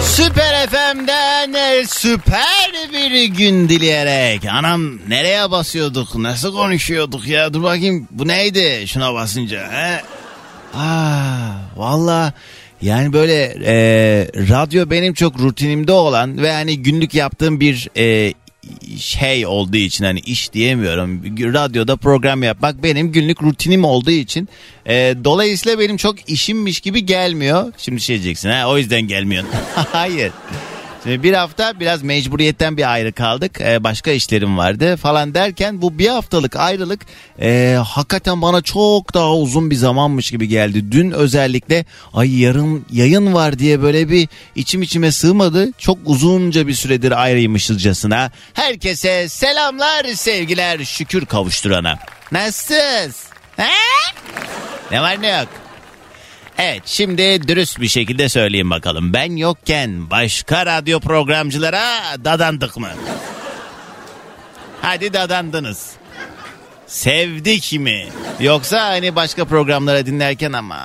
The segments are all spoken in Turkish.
Süper FM'den süper bir gün dileyerek. Anam nereye basıyorduk? Nasıl konuşuyorduk ya? Dur bakayım bu neydi şuna basınca? He? Aa, valla yani böyle e, radyo benim çok rutinimde olan ve hani günlük yaptığım bir e, şey olduğu için hani iş diyemiyorum. Radyoda program yapmak benim günlük rutinim olduğu için e, dolayısıyla benim çok işimmiş gibi gelmiyor. Şimdi şey diyeceksin ha o yüzden gelmiyorsun. Hayır. Şimdi bir hafta biraz mecburiyetten bir ayrı kaldık. Ee, başka işlerim vardı falan derken bu bir haftalık ayrılık e, hakikaten bana çok daha uzun bir zamanmış gibi geldi. Dün özellikle ay yarın yayın var diye böyle bir içim içime sığmadı. Çok uzunca bir süredir ayrıymışızcasına. Herkese selamlar sevgiler şükür kavuşturana. Nasılsınız? Ne var ne yok? Evet şimdi dürüst bir şekilde söyleyeyim bakalım. Ben yokken başka radyo programcılara dadandık mı? Hadi dadandınız. Sevdik mi? Yoksa hani başka programlara dinlerken ama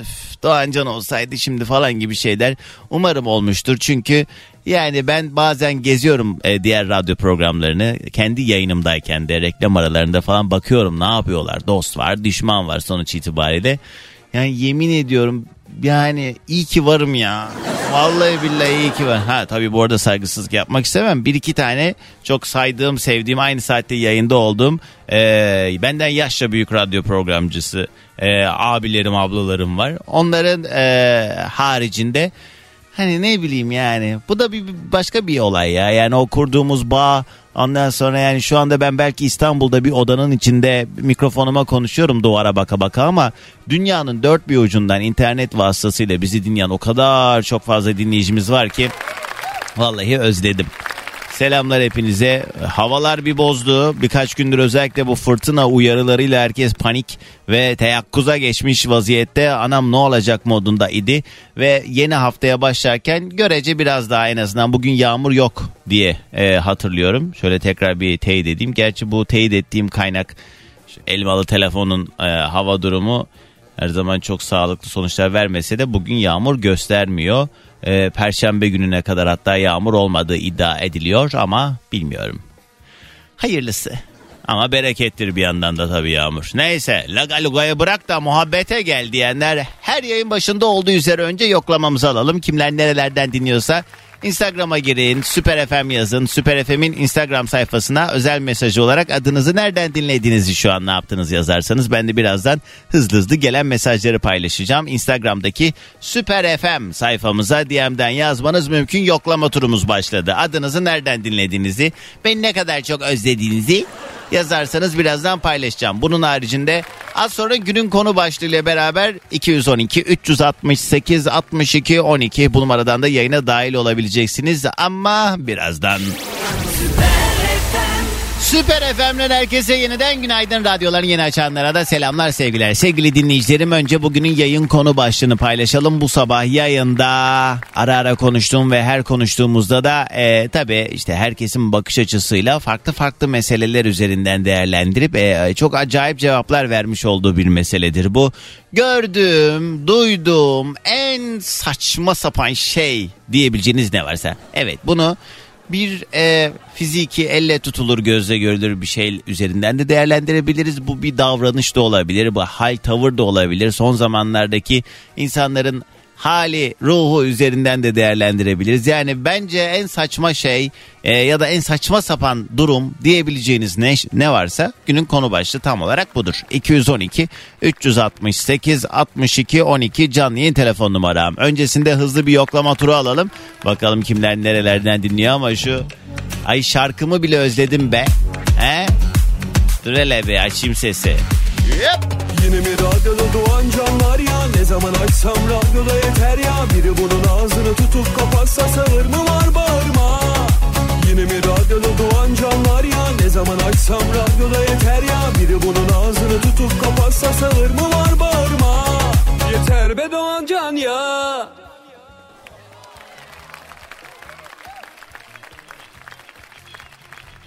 üf, Doğancan olsaydı şimdi falan gibi şeyler umarım olmuştur. Çünkü yani ben bazen geziyorum e, diğer radyo programlarını kendi yayınımdayken de reklam aralarında falan bakıyorum ne yapıyorlar. Dost var düşman var sonuç itibariyle. Yani yemin ediyorum yani iyi ki varım ya. Vallahi billahi iyi ki var. Ha tabii bu arada saygısızlık yapmak istemem. Bir iki tane çok saydığım, sevdiğim, aynı saatte yayında olduğum e, benden yaşça büyük radyo programcısı e, abilerim, ablalarım var. Onların e, haricinde hani ne bileyim yani bu da bir başka bir olay ya. Yani o kurduğumuz bağ Ondan sonra yani şu anda ben belki İstanbul'da bir odanın içinde mikrofonuma konuşuyorum duvara baka baka ama dünyanın dört bir ucundan internet vasıtasıyla bizi dinleyen o kadar çok fazla dinleyicimiz var ki vallahi özledim. Selamlar hepinize. Havalar bir bozdu. Birkaç gündür özellikle bu fırtına uyarılarıyla herkes panik ve teyakkuza geçmiş vaziyette. Anam ne olacak modunda idi. Ve yeni haftaya başlarken görece biraz daha en azından bugün yağmur yok diye e, hatırlıyorum. Şöyle tekrar bir teyit edeyim. Gerçi bu teyit ettiğim kaynak elmalı telefonun e, hava durumu her zaman çok sağlıklı sonuçlar vermese de bugün yağmur göstermiyor e, Perşembe gününe kadar hatta yağmur olmadığı iddia ediliyor ama bilmiyorum. Hayırlısı. Ama berekettir bir yandan da tabii yağmur. Neyse lagalugayı bırak da muhabbete gel diyenler her yayın başında olduğu üzere önce yoklamamızı alalım. Kimler nerelerden dinliyorsa Instagram'a girin, Süper FM yazın. Süper FM'in Instagram sayfasına özel mesajı olarak adınızı nereden dinlediğinizi şu an ne yaptınız yazarsanız ben de birazdan hızlı hızlı gelen mesajları paylaşacağım. Instagram'daki Süper FM sayfamıza DM'den yazmanız mümkün. Yoklama turumuz başladı. Adınızı nereden dinlediğinizi, beni ne kadar çok özlediğinizi yazarsanız birazdan paylaşacağım. Bunun haricinde az sonra günün konu başlığıyla beraber 212 368 62 12 bu numaradan da yayına dahil olabileceksiniz ama birazdan. Süper FM'den herkese yeniden günaydın. Radyoların yeni açanlara da selamlar sevgiler. Sevgili dinleyicilerim önce bugünün yayın konu başlığını paylaşalım. Bu sabah yayında ara ara konuştuğum ve her konuştuğumuzda da e, tabii işte herkesin bakış açısıyla farklı farklı meseleler üzerinden değerlendirip e, çok acayip cevaplar vermiş olduğu bir meseledir bu. Gördüğüm, duyduğum en saçma sapan şey diyebileceğiniz ne varsa. Evet bunu bir e, fiziki elle tutulur gözle görülür bir şey üzerinden de değerlendirebiliriz. Bu bir davranış da olabilir, bu hal tavır da olabilir. Son zamanlardaki insanların hali, ruhu üzerinden de değerlendirebiliriz. Yani bence en saçma şey e, ya da en saçma sapan durum diyebileceğiniz ne, ne varsa günün konu başlığı tam olarak budur. 212 368 62 12 canlı yayın telefon numaram. Öncesinde hızlı bir yoklama turu alalım. Bakalım kimler nerelerden dinliyor ama şu ay şarkımı bile özledim be. He? Dur hele be açayım sesi. Yep. Yine mi radyoda doğan canlar ya? Ne zaman açsam radyoda yeter ya? Biri bunun ağzını tutup kapatsa sağır mı var bağırma? Yine mi radyoda doğan canlar ya? Ne zaman açsam radyoda yeter ya? Biri bunun ağzını tutup kapatsa sağır mı var bağırma? Yeter be Doğancan ya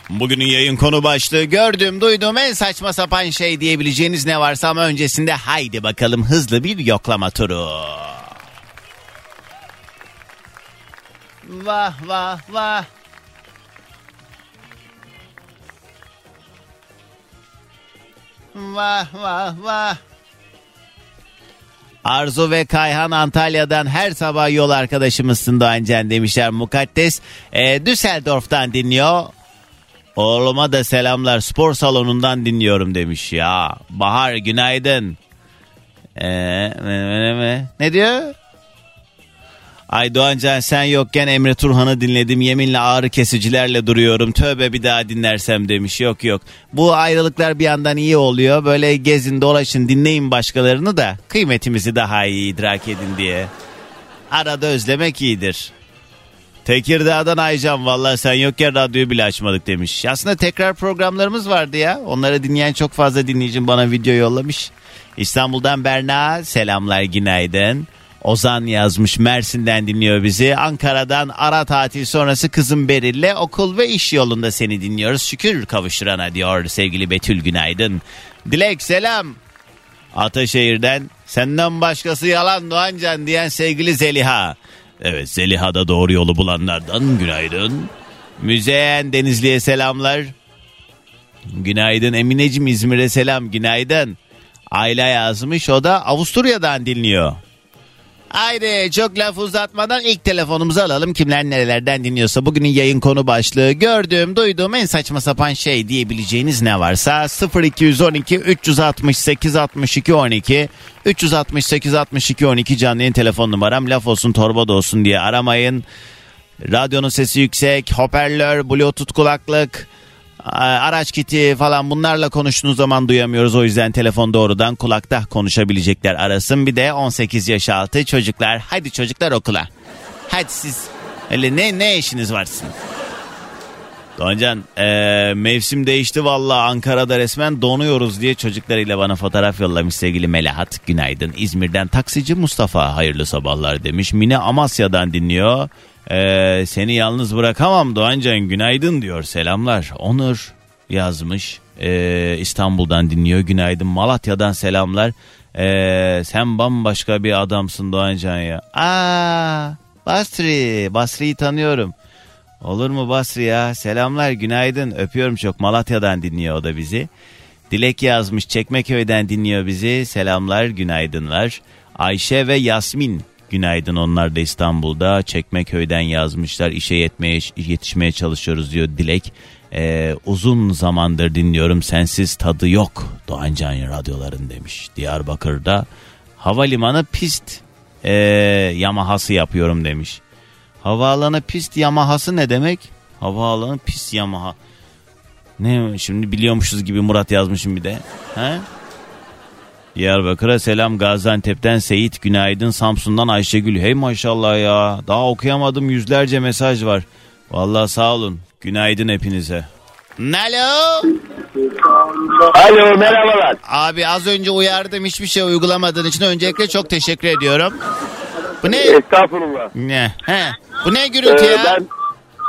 Bugünün yayın konu başlığı gördüğüm duyduğum en saçma sapan şey diyebileceğiniz ne varsa ama öncesinde haydi bakalım hızlı bir yoklama turu. Vah vah vah. Vah vah vah. Arzu ve Kayhan Antalya'dan her sabah yol arkadaşımızsın Doğancan demişler mukaddes. E, Düsseldorf'tan dinliyor. Oğluma da selamlar spor salonundan dinliyorum demiş ya. Bahar günaydın. Ee, ne, ne, ne diyor? Ay Doğancan sen yokken Emre Turhan'ı dinledim. Yeminle ağrı kesicilerle duruyorum. Tövbe bir daha dinlersem demiş. Yok yok. Bu ayrılıklar bir yandan iyi oluyor. Böyle gezin dolaşın dinleyin başkalarını da kıymetimizi daha iyi idrak edin diye. Arada özlemek iyidir. Tekirdağ'dan Aycan vallahi sen yokken radyoyu bile açmadık demiş. Aslında tekrar programlarımız vardı ya. Onları dinleyen çok fazla dinleyicim bana video yollamış. İstanbul'dan Berna selamlar günaydın. Ozan yazmış Mersin'den dinliyor bizi. Ankara'dan ara tatil sonrası kızım Beril'le okul ve iş yolunda seni dinliyoruz. Şükür kavuşturana diyor sevgili Betül günaydın. Dilek selam. Ataşehir'den senden başkası yalan Doğancan diyen sevgili Zeliha. Evet Zeliha'da doğru yolu bulanlardan günaydın. Müzeyen Denizli'ye selamlar. Günaydın Emineciğim İzmir'e selam günaydın. Ayla yazmış o da Avusturya'dan dinliyor. Haydi çok laf uzatmadan ilk telefonumuzu alalım. Kimler nerelerden dinliyorsa bugünün yayın konu başlığı gördüğüm duyduğum en saçma sapan şey diyebileceğiniz ne varsa 0212 368 62 12 368 62 12 canlı yayın telefon numaram laf olsun torba da olsun diye aramayın. Radyonun sesi yüksek, hoparlör, bluetooth kulaklık, araç kiti falan bunlarla konuştuğunuz zaman duyamıyoruz. O yüzden telefon doğrudan kulakta konuşabilecekler arasın. Bir de 18 yaş altı çocuklar. Hadi çocuklar okula. Hadi siz öyle ne ne işiniz varsın? Doğancan e, mevsim değişti valla Ankara'da resmen donuyoruz diye çocuklarıyla bana fotoğraf yollamış sevgili Melahat günaydın. İzmir'den taksici Mustafa hayırlı sabahlar demiş. Mine Amasya'dan dinliyor. Ee, seni yalnız bırakamam Doğancan günaydın diyor selamlar. Onur yazmış ee, İstanbul'dan dinliyor günaydın Malatya'dan selamlar. Ee, sen bambaşka bir adamsın Doğancan ya. Aa, Basri Basri'yi tanıyorum. Olur mu Basri ya selamlar günaydın öpüyorum çok Malatya'dan dinliyor o da bizi. Dilek yazmış Çekmeköy'den dinliyor bizi selamlar günaydınlar. Ayşe ve Yasmin Günaydın onlar da İstanbul'da Çekmeköy'den yazmışlar işe yetmeye yetişmeye çalışıyoruz diyor Dilek. Ee, uzun zamandır dinliyorum sensiz tadı yok Doğancan radyoların demiş. Diyarbakır'da havalimanı pist e, yamahası yapıyorum demiş. Havaalanı pist yamahası ne demek? Havaalanı pist yamaha. Ne şimdi biliyormuşuz gibi Murat yazmışım bir de. He? Diyarbakır'a selam Gaziantep'ten Seyit günaydın Samsun'dan Ayşegül hey maşallah ya daha okuyamadım yüzlerce mesaj var. Vallahi sağ olun günaydın hepinize. Alo. Alo merhabalar. Abi az önce uyardım hiçbir şey uygulamadığın için öncelikle çok teşekkür ediyorum. Bu ne? Estağfurullah. Ne? He. Bu ne gürültü Ee, ya? ben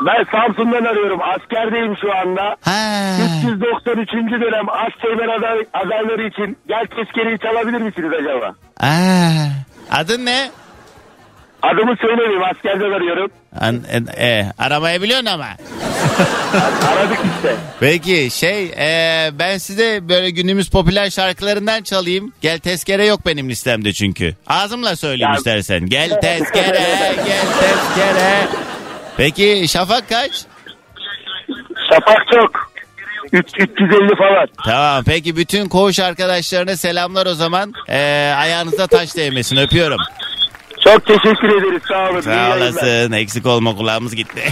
ben Samsun'dan arıyorum. Askerdeyim şu anda. Ha. 393. dönem Asteğmen aday, adayları için gel tezkereyi çalabilir misiniz acaba? Aa. Adın ne? Adımı söylemeyeyim askerden arıyorum. An, e, e, aramayı biliyorsun ama. Aradık işte. Peki şey e, ben size böyle günümüz popüler şarkılarından çalayım. Gel tezkere yok benim listemde çünkü. Ağzımla söyleyeyim Ya- istersen. Gel tezkere gel tezkere. Peki Şafak kaç? Şafak çok. Üç- 350 falan. Tamam peki bütün koğuş arkadaşlarına selamlar o zaman. E, ayağınıza taş değmesin öpüyorum. Çok teşekkür ederiz. Sağ olun. Sağ olasın eksik olma kulağımız gitti.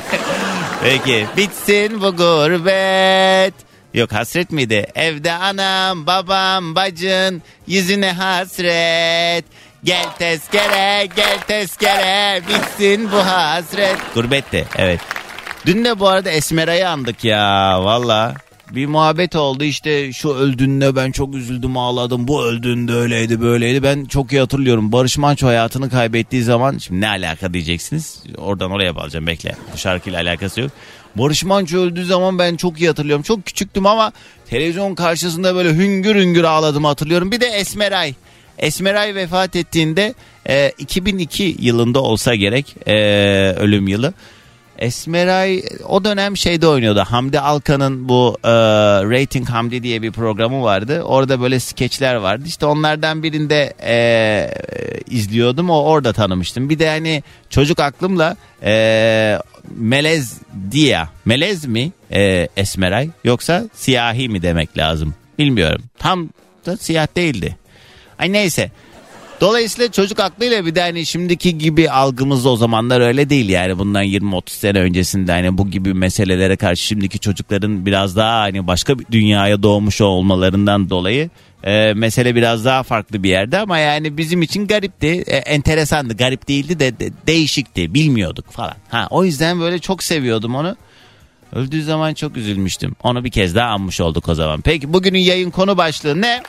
peki bitsin bu gurbet. Yok hasret miydi? Evde anam, babam, bacın yüzüne hasret. Gel tezkere, gel tezkere, bitsin bu hasret. Gurbette, evet. Dün de bu arada Esmera'yı andık ya, valla. bir muhabbet oldu işte şu öldüğünde ben çok üzüldüm ağladım. Bu öldüğünde öyleydi böyleydi. Ben çok iyi hatırlıyorum. Barış Manço hayatını kaybettiği zaman şimdi ne alaka diyeceksiniz? Oradan oraya bağlayacağım bekle. Bu şarkıyla alakası yok. Barış Manço öldüğü zaman ben çok iyi hatırlıyorum. Çok küçüktüm ama televizyon karşısında böyle hüngür hüngür ağladım hatırlıyorum. Bir de Esmeray Esmeray vefat ettiğinde e, 2002 yılında olsa gerek e, ölüm yılı Esmeray o dönem şeyde oynuyordu. Hamdi Alkan'ın bu e, Rating Hamdi diye bir programı vardı. Orada böyle skeçler vardı. İşte onlardan birinde e, izliyordum. O orada tanımıştım. Bir de hani çocuk aklımla e, Melez Dia. Melez mi e, Esmeray yoksa siyahi mi demek lazım? Bilmiyorum. Tam da siyah değildi. Ay neyse. Dolayısıyla çocuk aklıyla bir de hani şimdiki gibi algımız o zamanlar öyle değil yani bundan 20-30 sene öncesinde hani bu gibi meselelere karşı şimdiki çocukların biraz daha hani başka bir dünyaya doğmuş olmalarından dolayı e, mesele biraz daha farklı bir yerde ama yani bizim için garipti, e, enteresandı, garip değildi de, de değişikti, bilmiyorduk falan. Ha o yüzden böyle çok seviyordum onu. Öldüğü zaman çok üzülmüştüm. Onu bir kez daha anmış olduk o zaman. Peki bugünün yayın konu başlığı ne?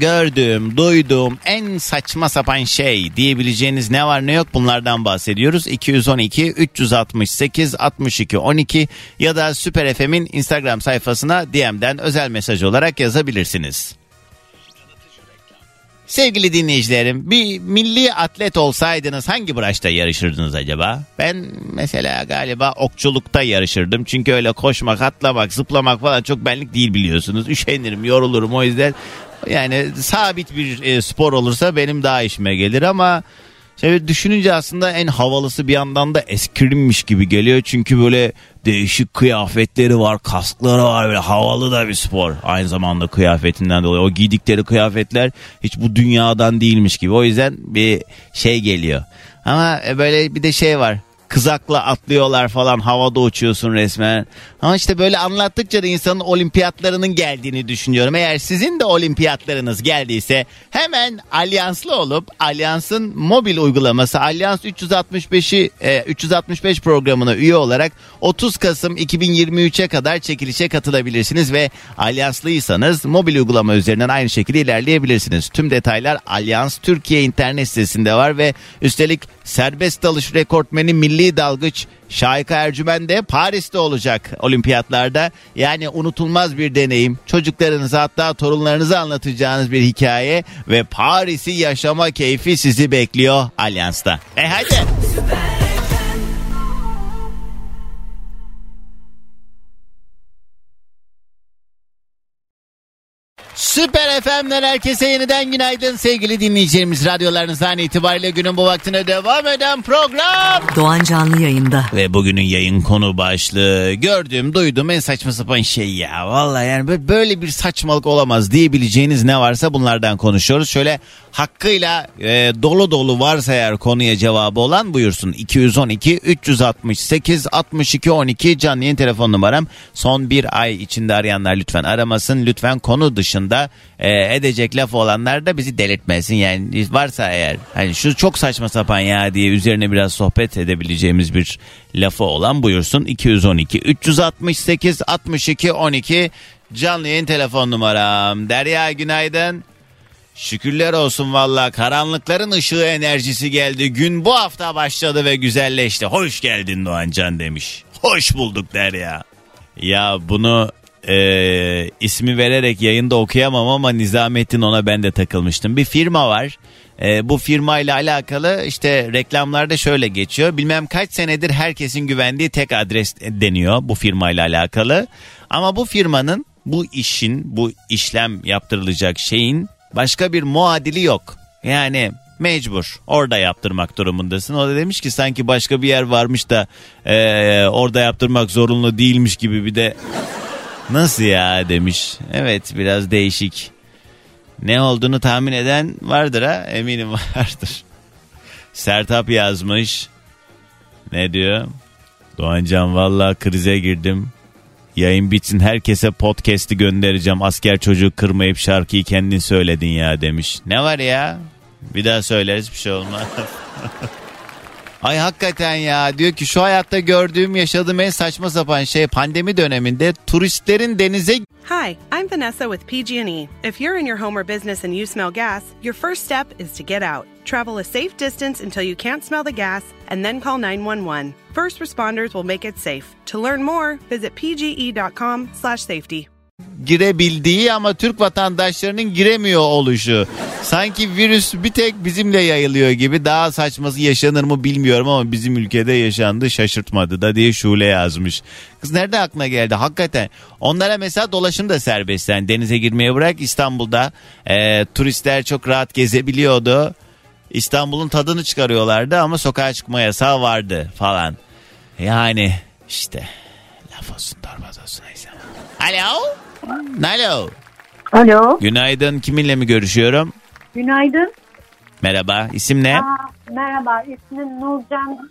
Gördüğüm, duyduğum en saçma sapan şey diyebileceğiniz ne var ne yok bunlardan bahsediyoruz. 212 368 62 12 ya da Süper FM'in Instagram sayfasına DM'den özel mesaj olarak yazabilirsiniz. Sevgili dinleyicilerim bir milli atlet olsaydınız hangi branşta yarışırdınız acaba? Ben mesela galiba okçulukta yarışırdım. Çünkü öyle koşmak, atlamak, zıplamak falan çok benlik değil biliyorsunuz. Üşenirim, yorulurum o yüzden yani sabit bir e, spor olursa benim daha işime gelir ama Şöyle düşününce aslında en havalısı bir yandan da eskrimmiş gibi geliyor. Çünkü böyle değişik kıyafetleri var, kaskları var. Böyle havalı da bir spor. Aynı zamanda kıyafetinden dolayı. O giydikleri kıyafetler hiç bu dünyadan değilmiş gibi. O yüzden bir şey geliyor. Ama e, böyle bir de şey var kızakla atlıyorlar falan havada uçuyorsun resmen. Ama işte böyle anlattıkça da insanın olimpiyatlarının geldiğini düşünüyorum. Eğer sizin de olimpiyatlarınız geldiyse hemen alyanslı olup alyansın mobil uygulaması Alyans 365'i e, 365 programına üye olarak 30 Kasım 2023'e kadar çekilişe katılabilirsiniz ve alyanslıysanız mobil uygulama üzerinden aynı şekilde ilerleyebilirsiniz. Tüm detaylar Alyans Türkiye internet sitesinde var ve üstelik serbest dalış rekortmeni milli dalgıç Şahika Ercümen de Paris'te olacak olimpiyatlarda. Yani unutulmaz bir deneyim. Çocuklarınıza hatta torunlarınıza anlatacağınız bir hikaye ve Paris'i yaşama keyfi sizi bekliyor Alyans'ta. E hadi. Süper FM'den herkese yeniden günaydın sevgili dinleyicilerimiz. Radyolarınızdan itibariyle günün bu vaktine devam eden program. Doğan Canlı yayında. Ve bugünün yayın konu başlığı gördüğüm duyduğum en saçma sapan şey ya. Vallahi yani böyle bir saçmalık olamaz diyebileceğiniz ne varsa bunlardan konuşuyoruz. Şöyle hakkıyla e, dolu dolu varsa eğer konuya cevabı olan buyursun. 212 368 62 12 canlı yayın telefon numaram. Son bir ay içinde arayanlar lütfen aramasın. Lütfen konu dışında e, edecek laf olanlar da bizi delirtmesin. Yani varsa eğer hani şu çok saçma sapan ya diye üzerine biraz sohbet edebileceğimiz bir lafı olan buyursun. 212 368 62 12 canlı yayın telefon numaram. Derya günaydın. Şükürler olsun valla karanlıkların ışığı enerjisi geldi. Gün bu hafta başladı ve güzelleşti. Hoş geldin Doğancan demiş. Hoş bulduk Derya. Ya bunu e, ismi vererek yayında okuyamam ama Nizamettin ona ben de takılmıştım. Bir firma var. E, bu firma ile alakalı işte reklamlarda şöyle geçiyor. Bilmem kaç senedir herkesin güvendiği tek adres deniyor bu firma ile alakalı. Ama bu firmanın bu işin bu işlem yaptırılacak şeyin başka bir muadili yok. Yani mecbur orada yaptırmak durumundasın. O da demiş ki sanki başka bir yer varmış da e, orada yaptırmak zorunlu değilmiş gibi bir de nasıl ya demiş. Evet biraz değişik. Ne olduğunu tahmin eden vardır ha eminim vardır. Sertap yazmış. Ne diyor? Doğancan valla krize girdim. Yayın bitsin herkese podcast'i göndereceğim. Asker çocuğu kırmayıp şarkıyı kendin söyledin ya demiş. Ne var ya? Bir daha söyleriz bir şey olmaz. Ay hakikaten ya diyor ki şu hayatta gördüğüm yaşadığım en saçma sapan şey pandemi döneminde turistlerin denize Hi, I'm Vanessa with PG&E. If you're in your home or business and you smell gas, your first step is to get out. Travel a safe distance until you can't smell the gas and then call 911. First responders will make it safe. To learn more, visit pge.com/safety. girebildiği ama Türk vatandaşlarının giremiyor oluşu. Sanki virüs bir tek bizimle yayılıyor gibi daha saçması yaşanır mı bilmiyorum ama bizim ülkede yaşandı şaşırtmadı da diye Şule yazmış. Kız nerede aklına geldi hakikaten. Onlara mesela dolaşım da serbest yani denize girmeye bırak İstanbul'da e, turistler çok rahat gezebiliyordu. İstanbul'un tadını çıkarıyorlardı ama sokağa çıkma yasağı vardı falan. Yani işte laf olsun torbaz olsun. Alo? Alo. Alo, Günaydın. Kiminle mi görüşüyorum? günaydın. Merhaba. İsim ne? Aa, merhaba, ismim Nurcan.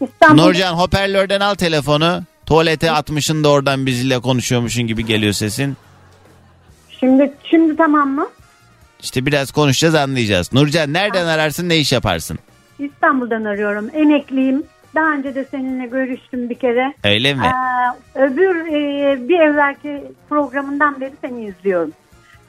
İstanbul. Nurcan hoparlörden al telefonu. Tuvalete atmışın da oradan bizle konuşuyormuşun gibi geliyor sesin. Şimdi, şimdi tamam mı? İşte biraz konuşacağız anlayacağız. Nurcan nereden ararsın ne iş yaparsın? İstanbul'dan arıyorum. Emekliyim. Daha önce de seninle görüştüm bir kere. Öyle mi? Ee, öbür e, bir evvelki programından beri seni izliyorum.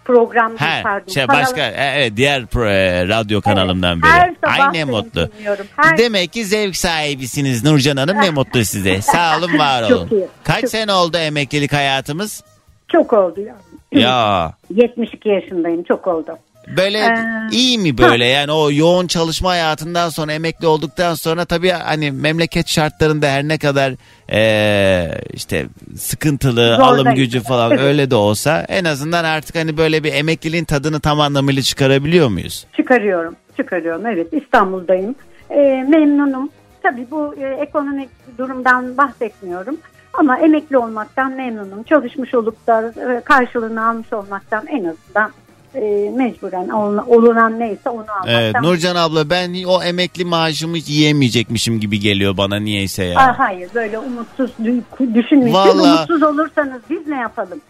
Program pardon. şey başka e, evet diğer pro- e, radyo kanalımdan beri. her sabah Ay ne mutlu. Her- Demek ki zevk sahibisiniz Nurcan Hanım ne mutlu size. Sağ olun var Çok olun. iyi, Kaç çok- sene oldu emeklilik hayatımız? Çok oldu ya. Ya 72 yaşındayım, çok oldu. Böyle Ee, iyi mi böyle yani o yoğun çalışma hayatından sonra emekli olduktan sonra tabii hani memleket şartlarında her ne kadar eee, işte sıkıntılı Zordayım. alım gücü falan öyle de olsa en azından artık hani böyle bir emekliliğin tadını tam anlamıyla çıkarabiliyor muyuz? Çıkarıyorum, çıkarıyorum. Evet, İstanbul'dayım. Ee, memnunum. Tabii bu e, ekonomik durumdan bahsetmiyorum. Ama emekli olmaktan memnunum. Çalışmış olup da e, karşılığını almış olmaktan en azından e, mecburen ol- olunan neyse onu almaktan. Evet Nurcan abla ben o emekli maaşımı yiyemeyecekmişim gibi geliyor bana niyeyse ya. Aa, hayır böyle umutsuz dü- düşünmeyin. Vallahi- umutsuz olursanız biz ne yapalım?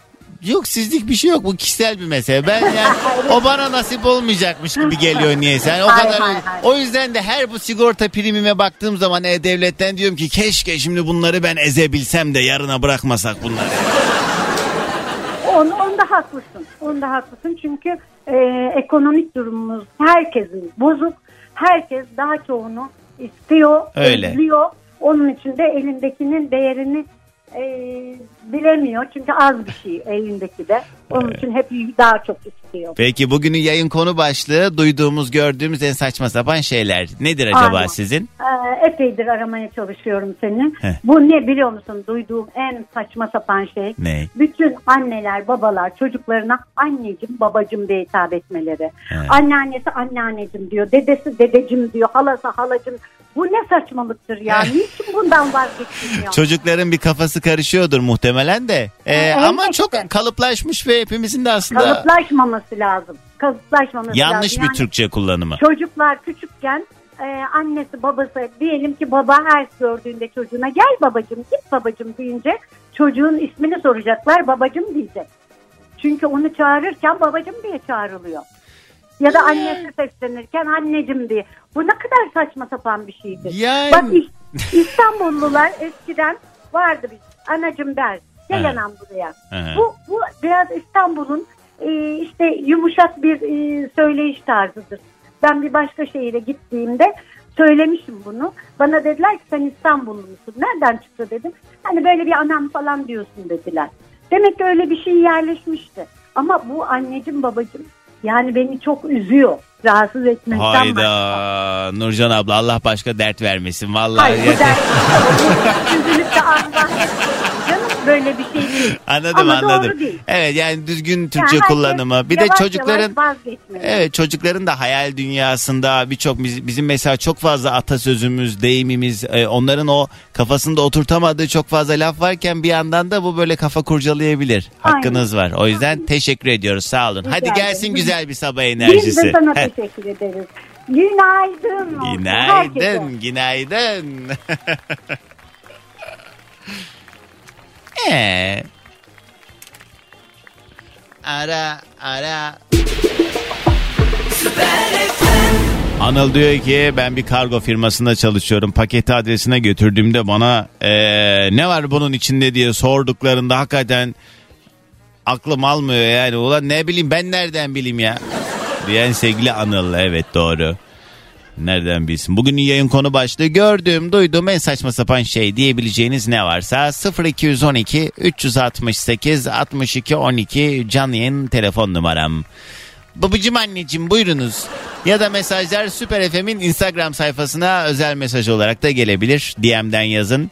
Yok sizlik bir şey yok bu kişisel bir mesele. Ben yani o bana nasip olmayacakmış gibi geliyor niyeyse. Yani o Hayır, kadar hayır, hayır. o yüzden de her bu sigorta primime baktığım zaman e, devletten diyorum ki keşke şimdi bunları ben ezebilsem de yarına bırakmasak bunları. On, onda haklısın. Onda haklısın çünkü e, ekonomik durumumuz herkesin bozuk. Herkes daha çoğunu istiyor, Öyle. özlüyor. Onun için de elindekinin değerini e, bilemiyor. Çünkü az bir şey elindeki de. Onun için hep daha çok istiyor. Peki bugünün yayın konu başlığı duyduğumuz gördüğümüz en saçma sapan şeyler. Nedir acaba Aynen. sizin? Ee, epeydir aramaya çalışıyorum seni. Heh. Bu ne biliyor musun? Duyduğum en saçma sapan şey. Ne? Bütün anneler, babalar çocuklarına anneciğim, babacım diye hitap etmeleri. Evet. Anneannesi anneanneciğim diyor, dedesi dedecim diyor, halası halacım. Bu ne saçmalıktır ya? Niçin bundan vazgeçilmiyor? Çocukların bir kafası karışıyordur muhtemelen de. Ee, Evet, ama işte. çok kalıplaşmış ve hepimizin de aslında Kalıplaşmaması lazım. Kalıplaşmaması yanlış lazım. bir Yani Türkçe kullanımı. Çocuklar küçükken e, annesi babası diyelim ki baba her gördüğünde çocuğuna gel babacım git babacım deyince çocuğun ismini soracaklar babacım diyecek. Çünkü onu çağırırken babacım diye çağrılıyor. Ya da annesi seslenirken annecim diye. Bu ne kadar saçma sapan bir şeydir. Yani- Bak İs- İstanbullular eskiden vardı bir anacım der. Gel anam buraya. Bu, bu biraz İstanbul'un e, işte yumuşak bir e, söyleyiş tarzıdır. Ben bir başka şehire gittiğimde söylemişim bunu. Bana dediler ki sen İstanbullu musun? Nereden çıktı dedim. Hani böyle bir anam falan diyorsun dediler. Demek ki öyle bir şey yerleşmişti. Ama bu anneciğim babacığım yani beni çok üzüyor. Rahatsız etmekten başka. Hayda Nurcan abla Allah başka dert vermesin vallahi. Hayır bu dert üzülüp de Allah böyle bir şey değil. Anladım Ama anladım. doğru değil. Evet yani düzgün Türkçe Yani kullanımı. Bir de çocukların. Evet çocukların da hayal dünyasında birçok biz- bizim mesela çok fazla atasözümüz, deyimimiz, e, onların o kafasında oturtamadığı çok fazla laf varken bir yandan da bu böyle kafa kurcalayabilir. Aynen. Hakkınız var. O yüzden teşekkür ediyoruz. Sağ olun. Hadi Rica gelsin ederim. güzel bir sabah Biz enerjisi. de sana Heh. teşekkür ederiz. Günaydın. olsun herkese. Günaydın, Ee, ara ara. Anıl diyor ki ben bir kargo firmasında çalışıyorum. Paketi adresine götürdüğümde bana eee, ne var bunun içinde diye sorduklarında hakikaten aklım almıyor yani. Ulan ne bileyim ben nereden bileyim ya. Diyen sevgili Anıl evet doğru. Nereden bilsin? Bugünün yayın konu başlığı gördüğüm, duyduğum en saçma sapan şey diyebileceğiniz ne varsa 0212 368 62 12 canlı yayın telefon numaram. Babacım anneciğim buyurunuz. Ya da mesajlar Süper FM'in Instagram sayfasına özel mesaj olarak da gelebilir. DM'den yazın.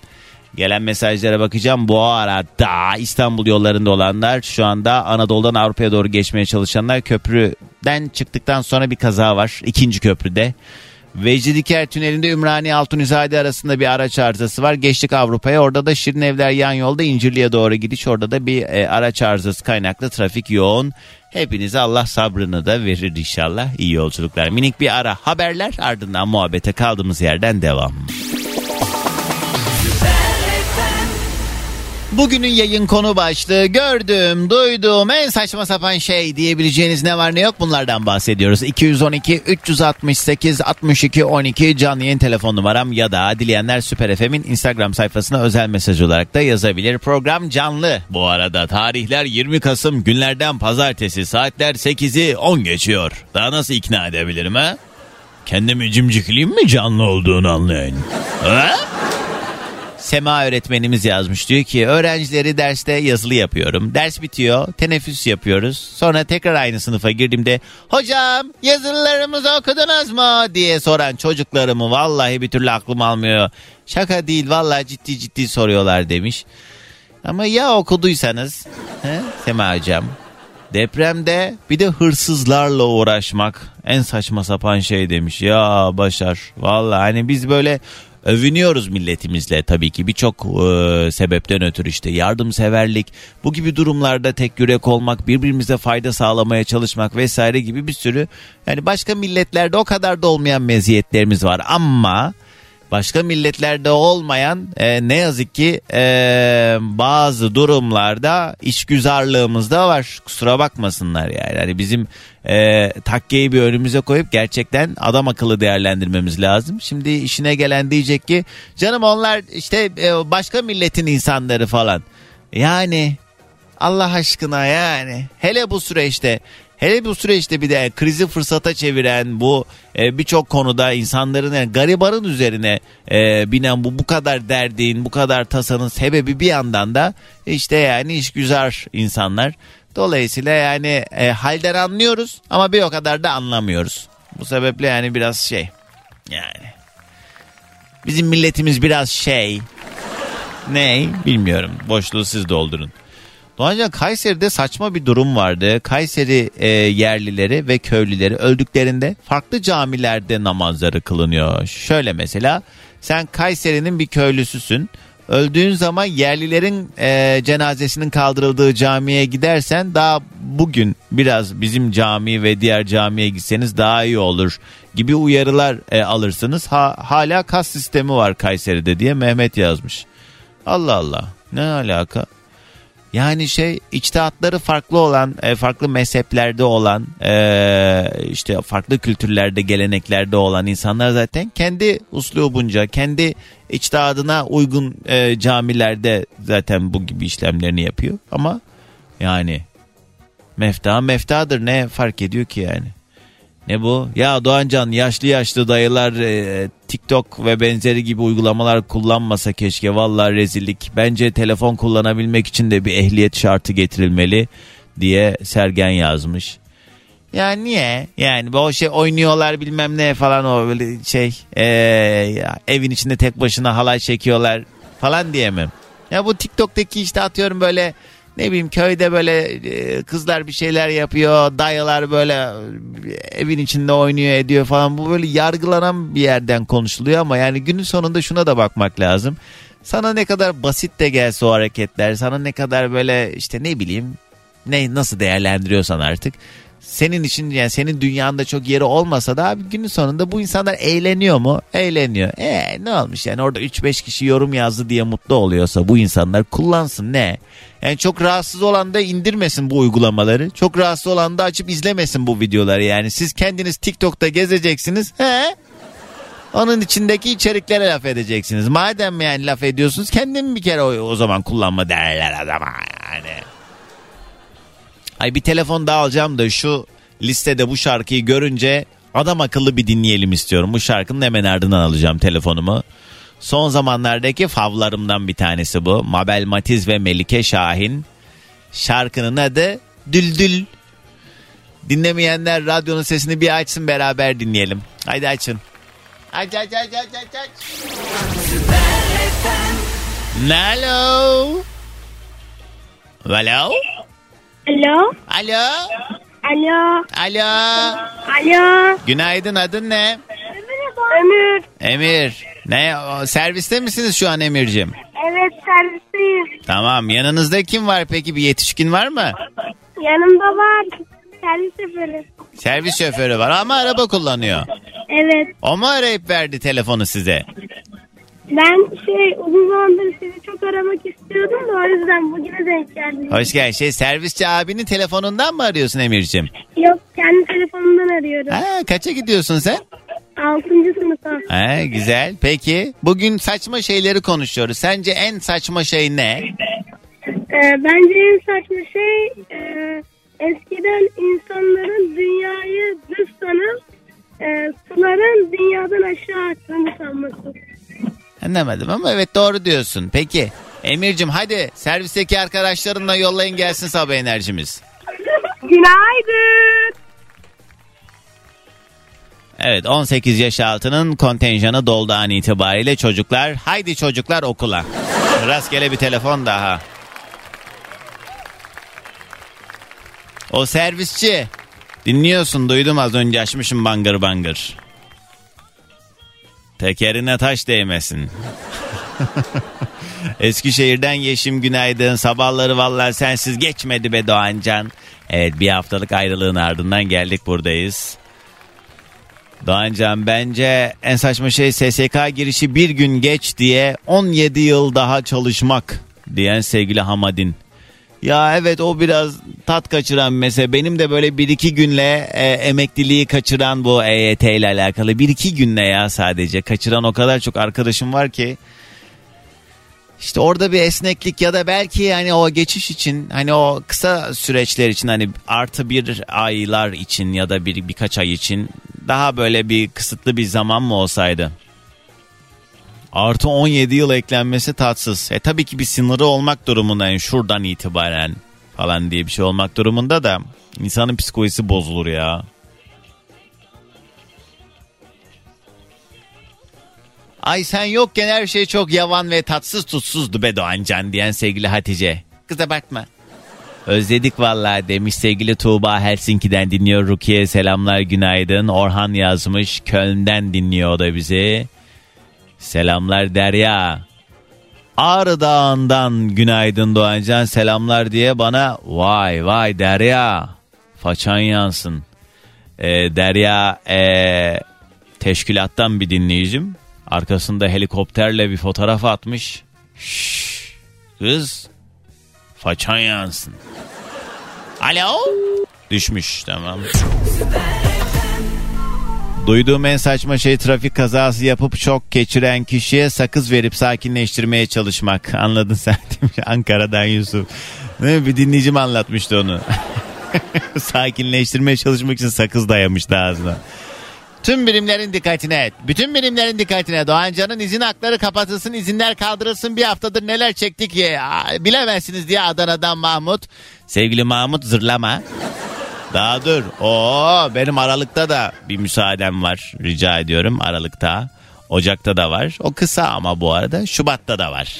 Gelen mesajlara bakacağım. Bu arada İstanbul yollarında olanlar şu anda Anadolu'dan Avrupa'ya doğru geçmeye çalışanlar köprüden çıktıktan sonra bir kaza var. ikinci köprüde. Vecidiker Tüneli'nde Ümraniye Altunizade arasında bir araç arızası var. Geçtik Avrupa'ya. Orada da Şirin Evler yan yolda İncirli'ye doğru gidiş. Orada da bir e, araç arızası kaynaklı trafik yoğun. Hepinize Allah sabrını da verir inşallah. İyi yolculuklar. Minik bir ara haberler ardından muhabbete kaldığımız yerden devam. Bugünün yayın konu başlığı gördüğüm, duyduğum en saçma sapan şey diyebileceğiniz ne var ne yok bunlardan bahsediyoruz. 212 368 62 12 canlı yayın telefon numaram ya da dileyenler Süper FM'in Instagram sayfasına özel mesaj olarak da yazabilir. Program canlı bu arada. Tarihler 20 Kasım günlerden pazartesi saatler 8'i 10 geçiyor. Daha nasıl ikna edebilirim ha? Kendimi cimcikleyeyim mi canlı olduğunu anlayın? Ha? Sema öğretmenimiz yazmış diyor ki öğrencileri derste yazılı yapıyorum. Ders bitiyor teneffüs yapıyoruz. Sonra tekrar aynı sınıfa girdiğimde hocam yazılılarımızı okudunuz mu diye soran çocuklarımı vallahi bir türlü aklım almıyor. Şaka değil vallahi ciddi ciddi soruyorlar demiş. Ama ya okuduysanız he, Sema hocam Depremde bir de hırsızlarla uğraşmak en saçma sapan şey demiş. Ya Başar vallahi hani biz böyle övünüyoruz milletimizle tabii ki. Birçok e, sebepten ötürü işte yardımseverlik bu gibi durumlarda tek yürek olmak birbirimize fayda sağlamaya çalışmak vesaire gibi bir sürü yani başka milletlerde o kadar da olmayan meziyetlerimiz var. Ama başka milletlerde olmayan e, ne yazık ki e, bazı durumlarda işgüzarlığımız da var. Kusura bakmasınlar yani. yani bizim e, takkeyi bir önümüze koyup gerçekten adam akıllı değerlendirmemiz lazım. Şimdi işine gelen diyecek ki canım onlar işte e, başka milletin insanları falan. Yani Allah aşkına yani hele bu süreçte Hele bu süreçte bir de krizi fırsata çeviren bu e, birçok konuda insanların yani garibanın üzerine e, binen bu bu kadar derdin, bu kadar tasanın sebebi bir yandan da işte yani işgüzar insanlar. Dolayısıyla yani e, halden anlıyoruz ama bir o kadar da anlamıyoruz. Bu sebeple yani biraz şey yani bizim milletimiz biraz şey ne bilmiyorum boşluğu siz doldurun. Doğancan Kayseri'de saçma bir durum vardı. Kayseri e, yerlileri ve köylüleri öldüklerinde farklı camilerde namazları kılınıyor. Şöyle mesela sen Kayseri'nin bir köylüsüsün. Öldüğün zaman yerlilerin e, cenazesinin kaldırıldığı camiye gidersen daha bugün biraz bizim cami ve diğer camiye gitseniz daha iyi olur gibi uyarılar e, alırsınız. Ha, hala kas sistemi var Kayseri'de diye Mehmet yazmış. Allah Allah ne alaka? Yani şey içtihatları farklı olan, e, farklı mezheplerde olan, e, işte farklı kültürlerde, geleneklerde olan insanlar zaten kendi uslubunca, kendi içtihadına uygun e, camilerde zaten bu gibi işlemlerini yapıyor. Ama yani mefta meftadır ne fark ediyor ki yani? Ne bu? Ya Doğancan yaşlı yaşlı dayılar e, TikTok ve benzeri gibi uygulamalar kullanmasa keşke. Vallahi rezillik. Bence telefon kullanabilmek için de bir ehliyet şartı getirilmeli diye Sergen yazmış. Ya niye? Yani o şey oynuyorlar bilmem ne falan o böyle şey e, evin içinde tek başına halay çekiyorlar falan diye mi? Ya bu TikTok'taki işte atıyorum böyle ne bileyim köyde böyle e, kızlar bir şeyler yapıyor dayılar böyle e, evin içinde oynuyor ediyor falan bu böyle yargılanan bir yerden konuşuluyor ama yani günün sonunda şuna da bakmak lazım. Sana ne kadar basit de gelse o hareketler sana ne kadar böyle işte ne bileyim ne nasıl değerlendiriyorsan artık senin için yani senin dünyanda çok yeri olmasa da abi günün sonunda bu insanlar eğleniyor mu? Eğleniyor. E ne olmuş yani orada 3-5 kişi yorum yazdı diye mutlu oluyorsa bu insanlar kullansın ne? Yani çok rahatsız olan da indirmesin bu uygulamaları. Çok rahatsız olan da açıp izlemesin bu videoları yani. Siz kendiniz TikTok'ta gezeceksiniz. He? Onun içindeki içeriklere laf edeceksiniz. Madem yani laf ediyorsunuz kendin bir kere o, o zaman kullanma derler adama yani. Ay bir telefon daha alacağım da şu listede bu şarkıyı görünce adam akıllı bir dinleyelim istiyorum. Bu şarkının hemen ardından alacağım telefonumu. Son zamanlardaki favlarımdan bir tanesi bu. Mabel Matiz ve Melike Şahin. Şarkının adı Düldül. Dinlemeyenler radyonun sesini bir açsın beraber dinleyelim. Haydi açın. Aç aç aç aç aç aç. Hello. Hello. Alo. Alo. Alo. Alo. Alo. Günaydın adın ne? Ömür. Emir. Ne o, serviste misiniz şu an Emir'cim? Evet servisteyim. Tamam yanınızda kim var peki bir yetişkin var mı? Yanımda var. Servis şoförü. Servis şoförü var ama araba kullanıyor. Evet. O mu arayıp verdi telefonu size? Ben şey uzun zamandır sizi çok aramak istiyordum da o yüzden bugüne denk geldim. Hoş geldin. Şey servisçi abinin telefonundan mı arıyorsun Emir'cim? Yok kendi telefonumdan arıyorum. Ha, kaça gidiyorsun sen? Altıncı sınıfa. Ha, güzel. Peki bugün saçma şeyleri konuşuyoruz. Sence en saçma şey ne? Ee, bence en saçma şey e, eskiden insanların dünyayı düz sanıp e, suların dünyadan aşağı aktığını sanması. Anlamadım ama evet doğru diyorsun. Peki Emir'cim hadi servisteki arkadaşlarınla yollayın gelsin sabah enerjimiz. Günaydın. Evet 18 yaş altının kontenjanı doldu an itibariyle çocuklar. Haydi çocuklar okula. Rastgele bir telefon daha. O servisçi. Dinliyorsun duydum az önce açmışım bangır bangır. Tekerine taş değmesin. Eskişehir'den Yeşim günaydın. Sabahları vallahi sensiz geçmedi be Doğancan. Evet bir haftalık ayrılığın ardından geldik buradayız. Doğancan bence en saçma şey SSK girişi bir gün geç diye 17 yıl daha çalışmak diyen sevgili Hamadin. Ya evet o biraz tat kaçıran mesela benim de böyle bir iki günle e, emekliliği kaçıran bu EYT ile alakalı bir iki günle ya sadece kaçıran o kadar çok arkadaşım var ki. İşte orada bir esneklik ya da belki yani o geçiş için hani o kısa süreçler için hani artı bir aylar için ya da bir birkaç ay için daha böyle bir kısıtlı bir zaman mı olsaydı? Artı 17 yıl eklenmesi tatsız. E tabii ki bir sınırı olmak durumunda yani şuradan itibaren falan diye bir şey olmak durumunda da insanın psikolojisi bozulur ya. Ay sen yokken her şey çok yavan ve tatsız tutsuzdu be Doğancan diyen sevgili Hatice. Kız abartma. Özledik vallahi demiş sevgili Tuğba Helsinki'den dinliyor. Rukiye selamlar günaydın. Orhan yazmış Köln'den dinliyor o da bizi. Selamlar Derya. Ağrı Dağı'ndan günaydın Doğancan selamlar diye bana vay vay Derya façan yansın. Ee, Derya ee, teşkilattan bir dinleyicim. Arkasında helikopterle bir fotoğraf atmış. Şşş, kız façan yansın. Alo? Düşmüş tamam. Duyduğum en saçma şey trafik kazası yapıp çok geçiren kişiye sakız verip sakinleştirmeye çalışmak. Anladın sen demiş Ankara'dan Yusuf. Değil mi? Bir dinleyicim anlatmıştı onu. sakinleştirmeye çalışmak için sakız dayamıştı ağzına. Tüm birimlerin dikkatine, bütün birimlerin dikkatine Doğancan'ın izin hakları kapatılsın, izinler kaldırılsın. Bir haftadır neler çektik ya bilemezsiniz diye Adana'dan Mahmut. Sevgili Mahmut zırlama. Daha dur. Oo benim Aralık'ta da bir müsaadem var. Rica ediyorum Aralık'ta. Ocak'ta da var. O kısa ama bu arada. Şubat'ta da var.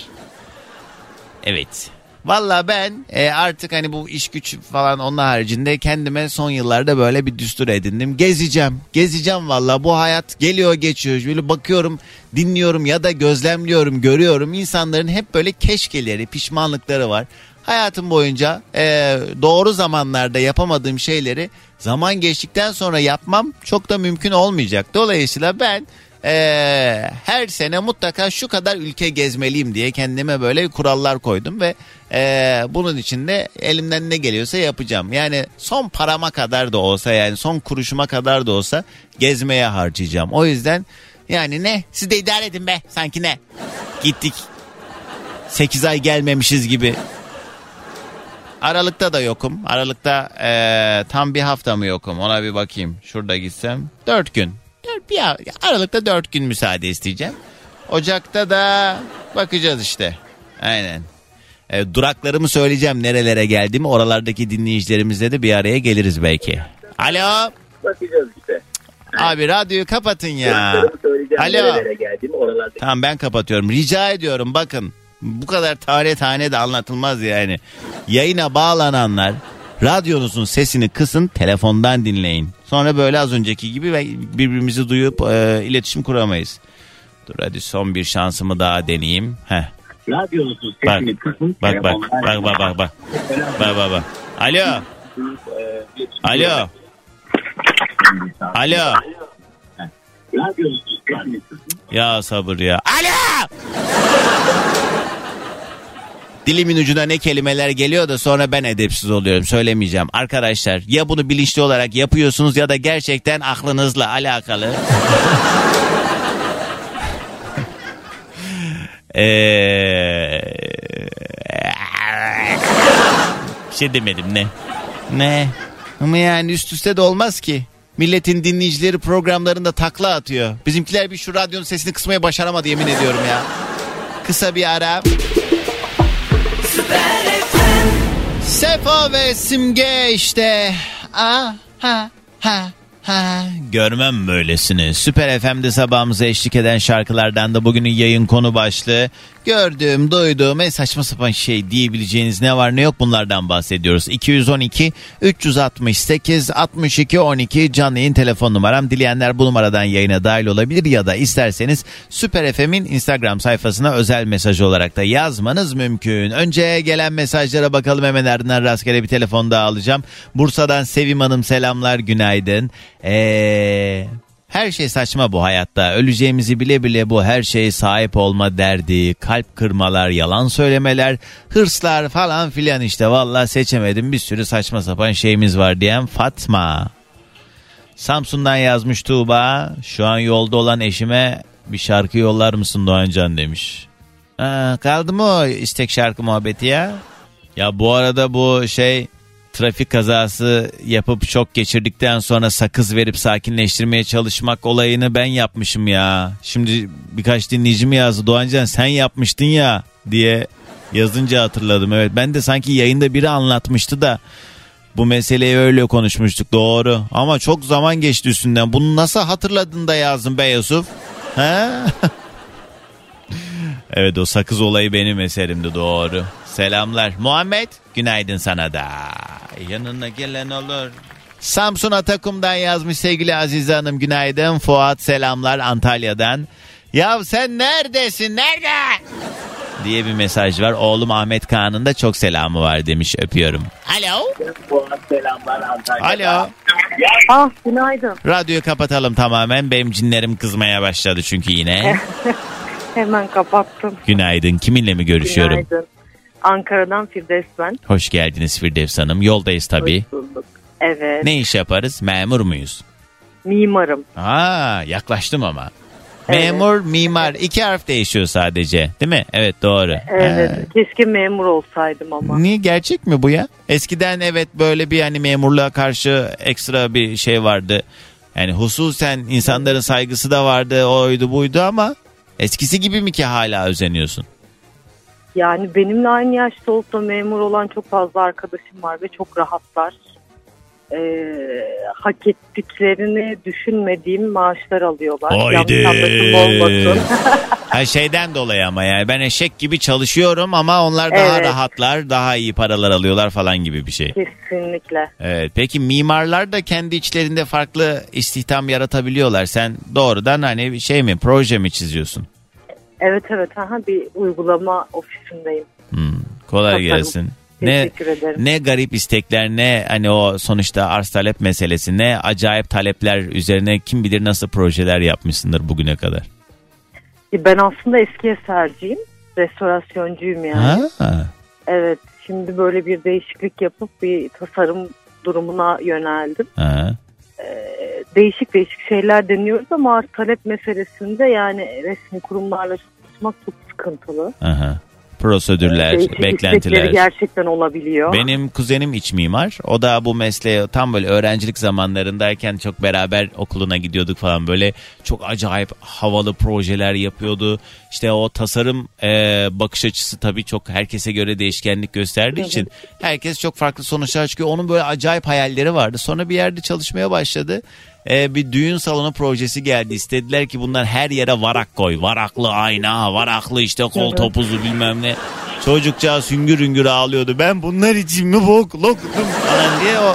Evet. Valla ben e, artık hani bu iş güç falan onun haricinde kendime son yıllarda böyle bir düstur edindim. Gezeceğim. Gezeceğim valla. Bu hayat geliyor geçiyor. Böyle bakıyorum, dinliyorum ya da gözlemliyorum, görüyorum. İnsanların hep böyle keşkeleri, pişmanlıkları var. Hayatım boyunca e, doğru zamanlarda yapamadığım şeyleri zaman geçtikten sonra yapmam çok da mümkün olmayacak. Dolayısıyla ben e, her sene mutlaka şu kadar ülke gezmeliyim diye kendime böyle kurallar koydum ve e, bunun için de elimden ne geliyorsa yapacağım. Yani son parama kadar da olsa yani son kuruşuma kadar da olsa gezmeye harcayacağım. O yüzden yani ne siz de idare edin be sanki ne gittik 8 ay gelmemişiz gibi. Aralıkta da yokum. Aralıkta eee, tam bir hafta mı yokum ona bir bakayım. Şurada gitsem 4 gün. Dört, bir, Aralıkta 4 gün müsaade isteyeceğim. Ocakta da bakacağız işte. Aynen. E, duraklarımı söyleyeceğim nerelere geldiğimi. Oralardaki dinleyicilerimizle de bir araya geliriz belki. Alo. Bakacağız işte. Abi radyoyu kapatın ya. Alo. Tamam ben kapatıyorum. Rica ediyorum bakın. Bu kadar tane tane de anlatılmaz yani. Yayına bağlananlar radyonuzun sesini kısın telefondan dinleyin. Sonra böyle az önceki gibi ve birbirimizi duyup e, iletişim kuramayız. Dur hadi son bir şansımı daha deneyeyim. Heh. Radyonuzun Bak sesini kısın. bak bak bak bak bak bak. Bak bak bak. Alo. Alo. Alo. Ya sabır ya. Alo! Dilimin ucuna ne kelimeler geliyor da sonra ben edepsiz oluyorum. Söylemeyeceğim. Arkadaşlar ya bunu bilinçli olarak yapıyorsunuz ya da gerçekten aklınızla alakalı. Eee... Bir şey demedim ne? Ne? Ama yani üst üste de olmaz ki. Milletin dinleyicileri programlarında takla atıyor. Bizimkiler bir şu radyonun sesini kısmaya başaramadı yemin ediyorum ya. Kısa bir ara. Sefo ve Simge işte. Ah ha ha ha. Görmem böylesini. Süper FM'de sabahımıza eşlik eden şarkılardan da bugünün yayın konu başlığı. Gördüğüm, duyduğum en saçma sapan şey diyebileceğiniz ne var ne yok bunlardan bahsediyoruz. 212 368 62 12 canlı yayın telefon numaram. Dileyenler bu numaradan yayına dahil olabilir ya da isterseniz Süper FM'in Instagram sayfasına özel mesaj olarak da yazmanız mümkün. Önce gelen mesajlara bakalım hemen ardından rastgele bir telefon daha alacağım. Bursa'dan Sevim Hanım selamlar günaydın. Eee... Her şey saçma bu hayatta. Öleceğimizi bile bile bu her şeye sahip olma derdi, kalp kırmalar, yalan söylemeler, hırslar falan filan işte. Vallahi seçemedim bir sürü saçma sapan şeyimiz var diyen Fatma. Samsun'dan yazmış Tuğba. Şu an yolda olan eşime bir şarkı yollar mısın Doğancan demiş. Ha, kaldı mı o istek şarkı muhabbeti ya? Ya bu arada bu şey trafik kazası yapıp şok geçirdikten sonra sakız verip sakinleştirmeye çalışmak olayını ben yapmışım ya. Şimdi birkaç dinleyicim yazdı Doğancan sen yapmıştın ya diye yazınca hatırladım. Evet ben de sanki yayında biri anlatmıştı da bu meseleyi öyle konuşmuştuk doğru. Ama çok zaman geçti üstünden. Bunu nasıl hatırladın da yazdın be Yusuf? He? evet o sakız olayı benim eserimdi doğru. Selamlar. Muhammed günaydın sana da. Yanına gelen olur. Samsun Atakum'dan yazmış sevgili Azize Hanım günaydın. Fuat selamlar Antalya'dan. Ya sen neredesin nerede? diye bir mesaj var. Oğlum Ahmet Kaan'ın da çok selamı var demiş öpüyorum. Alo. Alo. Ah günaydın. Radyoyu kapatalım tamamen. Benim cinlerim kızmaya başladı çünkü yine. Hemen kapattım. Günaydın. Kiminle mi görüşüyorum? Günaydın. Ankara'dan Firdevs ben. Hoş geldiniz Firdevs Hanım. Yoldayız tabii. Hoş bulduk. Evet. Ne iş yaparız? Memur muyuz? Mimarım. Aa yaklaştım ama. Evet. Memur, mimar. iki harf değişiyor sadece. Değil mi? Evet doğru. Evet. Ha. Keşke memur olsaydım ama. Niye gerçek mi bu ya? Eskiden evet böyle bir hani memurluğa karşı ekstra bir şey vardı. Yani hususen insanların saygısı da vardı, oydu buydu ama eskisi gibi mi ki hala özeniyorsun? Yani benimle aynı yaşta olup da memur olan çok fazla arkadaşım var ve çok rahatlar. Ee, hak ettiklerini düşünmediğim maaşlar alıyorlar. Haydi. Olmasın. Ha şeyden dolayı ama yani ben eşek gibi çalışıyorum ama onlar daha Evet. rahatlar, daha iyi paralar alıyorlar falan gibi bir şey. Kesinlikle. Evet. Peki mimarlar da kendi içlerinde farklı istihdam yaratabiliyorlar. Sen doğrudan hani şey mi, proje mi çiziyorsun? Evet evet aha bir uygulama ofisindeyim. Hmm, kolay Tasarım. gelsin. Ne ne garip istekler ne hani o sonuçta arz talep meselesi ne acayip talepler üzerine kim bilir nasıl projeler yapmışsındır bugüne kadar. Ben aslında eski eserciyim. Restorasyoncuyum yani. Ha. Evet. Şimdi böyle bir değişiklik yapıp bir tasarım durumuna yöneldim. Ha. Değişik değişik şeyler deniyoruz ama talep meselesinde yani resmi kurumlarla çalışmak çok sıkıntılı. Aha. Prosedürler, Değişik istekleri beklentiler. gerçekten olabiliyor. Benim kuzenim iç mimar. O da bu mesleğe tam böyle öğrencilik zamanlarındayken çok beraber okuluna gidiyorduk falan böyle çok acayip havalı projeler yapıyordu. İşte o tasarım e, bakış açısı tabii çok herkese göre değişkenlik gösterdiği için herkes çok farklı sonuçlar çıkıyor. Onun böyle acayip hayalleri vardı. Sonra bir yerde çalışmaya başladı. E, bir düğün salonu projesi geldi. İstediler ki bunlar her yere varak koy. Varaklı ayna, varaklı işte kol topuzu bilmem ne. Çocukcağız hüngür hüngür ağlıyordu. Ben bunlar için mi bok loktum falan diye o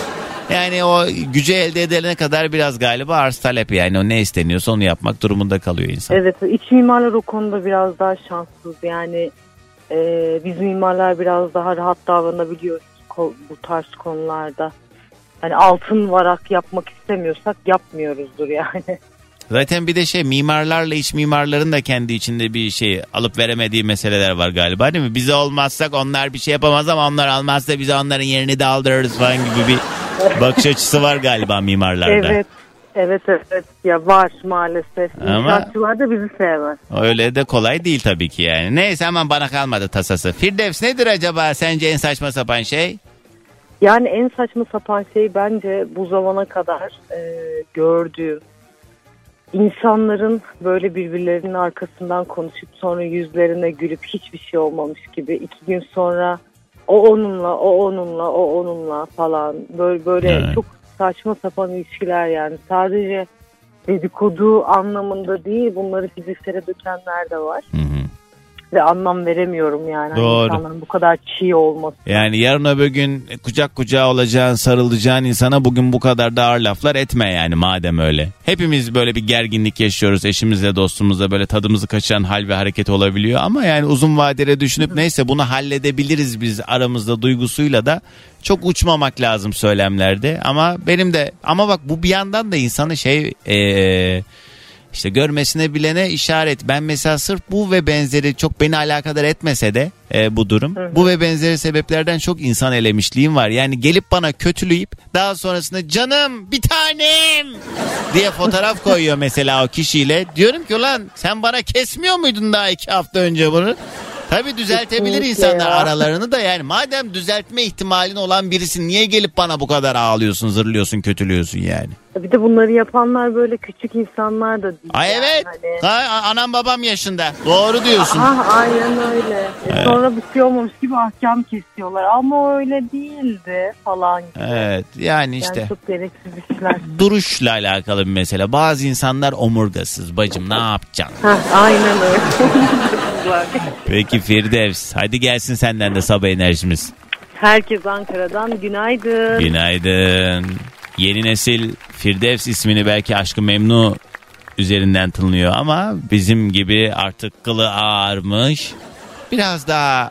yani o gücü elde edene kadar biraz galiba arz talep yani o ne isteniyorsa onu yapmak durumunda kalıyor insan. Evet iç mimarlar o konuda biraz daha şanssız yani e, biz mimarlar biraz daha rahat davranabiliyoruz bu tarz konularda. Hani altın varak yapmak istemiyorsak yapmıyoruzdur yani. Zaten bir de şey mimarlarla iç mimarların da kendi içinde bir şey alıp veremediği meseleler var galiba değil mi? Bize olmazsak onlar bir şey yapamaz ama onlar almazsa bize onların yerini de aldırırız falan gibi bir bakış açısı var galiba mimarlarda. Evet. Evet evet ya var maalesef. Ama- İnşaatçılar da bizi sevmez. Öyle de kolay değil tabii ki yani. Neyse aman bana kalmadı tasası. Firdevs nedir acaba sence en saçma sapan şey? Yani en saçma sapan şey bence bu zamana kadar e, gördüğüm insanların böyle birbirlerinin arkasından konuşup sonra yüzlerine gülüp hiçbir şey olmamış gibi iki gün sonra o onunla o onunla o onunla falan böyle böyle Evet. çok saçma sapan ilişkiler yani sadece dedikodu anlamında değil bunları fiziksele dökenler de var Hı hı. Ve anlam veremiyorum yani Hani Doğru. insanların bu kadar çiğ olması. Yani yarın öbür gün kucak kucağa olacağın, sarılacağın insana bugün bu kadar da ağır laflar etme yani madem öyle. Hepimiz böyle bir gerginlik yaşıyoruz eşimizle dostumuzla böyle tadımızı kaçıran hal ve hareket olabiliyor. Ama yani uzun vadede düşünüp neyse bunu halledebiliriz biz aramızda duygusuyla da çok uçmamak lazım söylemlerde. Ama benim de ama bak bu bir yandan da insanı şey... Ee, işte görmesine bilene işaret. Ben mesela sırf bu ve benzeri çok beni alakadar etmese de e, bu durum. Bu ve benzeri sebeplerden çok insan elemişliğim var. Yani gelip bana kötüleyip daha sonrasında canım bir tanem diye fotoğraf koyuyor mesela o kişiyle. Diyorum ki ulan sen bana kesmiyor muydun daha iki hafta önce bunu? Tabii düzeltebilir Kesinlikle insanlar ya. aralarını da yani madem düzeltme ihtimalin olan birisin niye gelip bana bu kadar ağlıyorsun, zırlıyorsun, kötülüyorsun yani? Bir de bunları yapanlar böyle küçük insanlar da değil. Ay yani. evet. Hani- Ha, anam babam yaşında. Doğru diyorsun. Ah aynen öyle. E, Sonra bir şey olmamış gibi ahkam kesiyorlar. Ama öyle değildi falan gibi. Evet yani Yani işte çok gereksiz işler. duruşla alakalı bir mesele. Bazı insanlar omurgasız. Bacım ne yapacaksın? Hah, aynen öyle. Peki Firdevs hadi gelsin senden de sabah enerjimiz. Herkes Ankara'dan günaydın. Günaydın. Yeni nesil Firdevs ismini belki Aşkı Memnu üzerinden tınlıyor ama bizim gibi artık kılı ağarmış. Biraz daha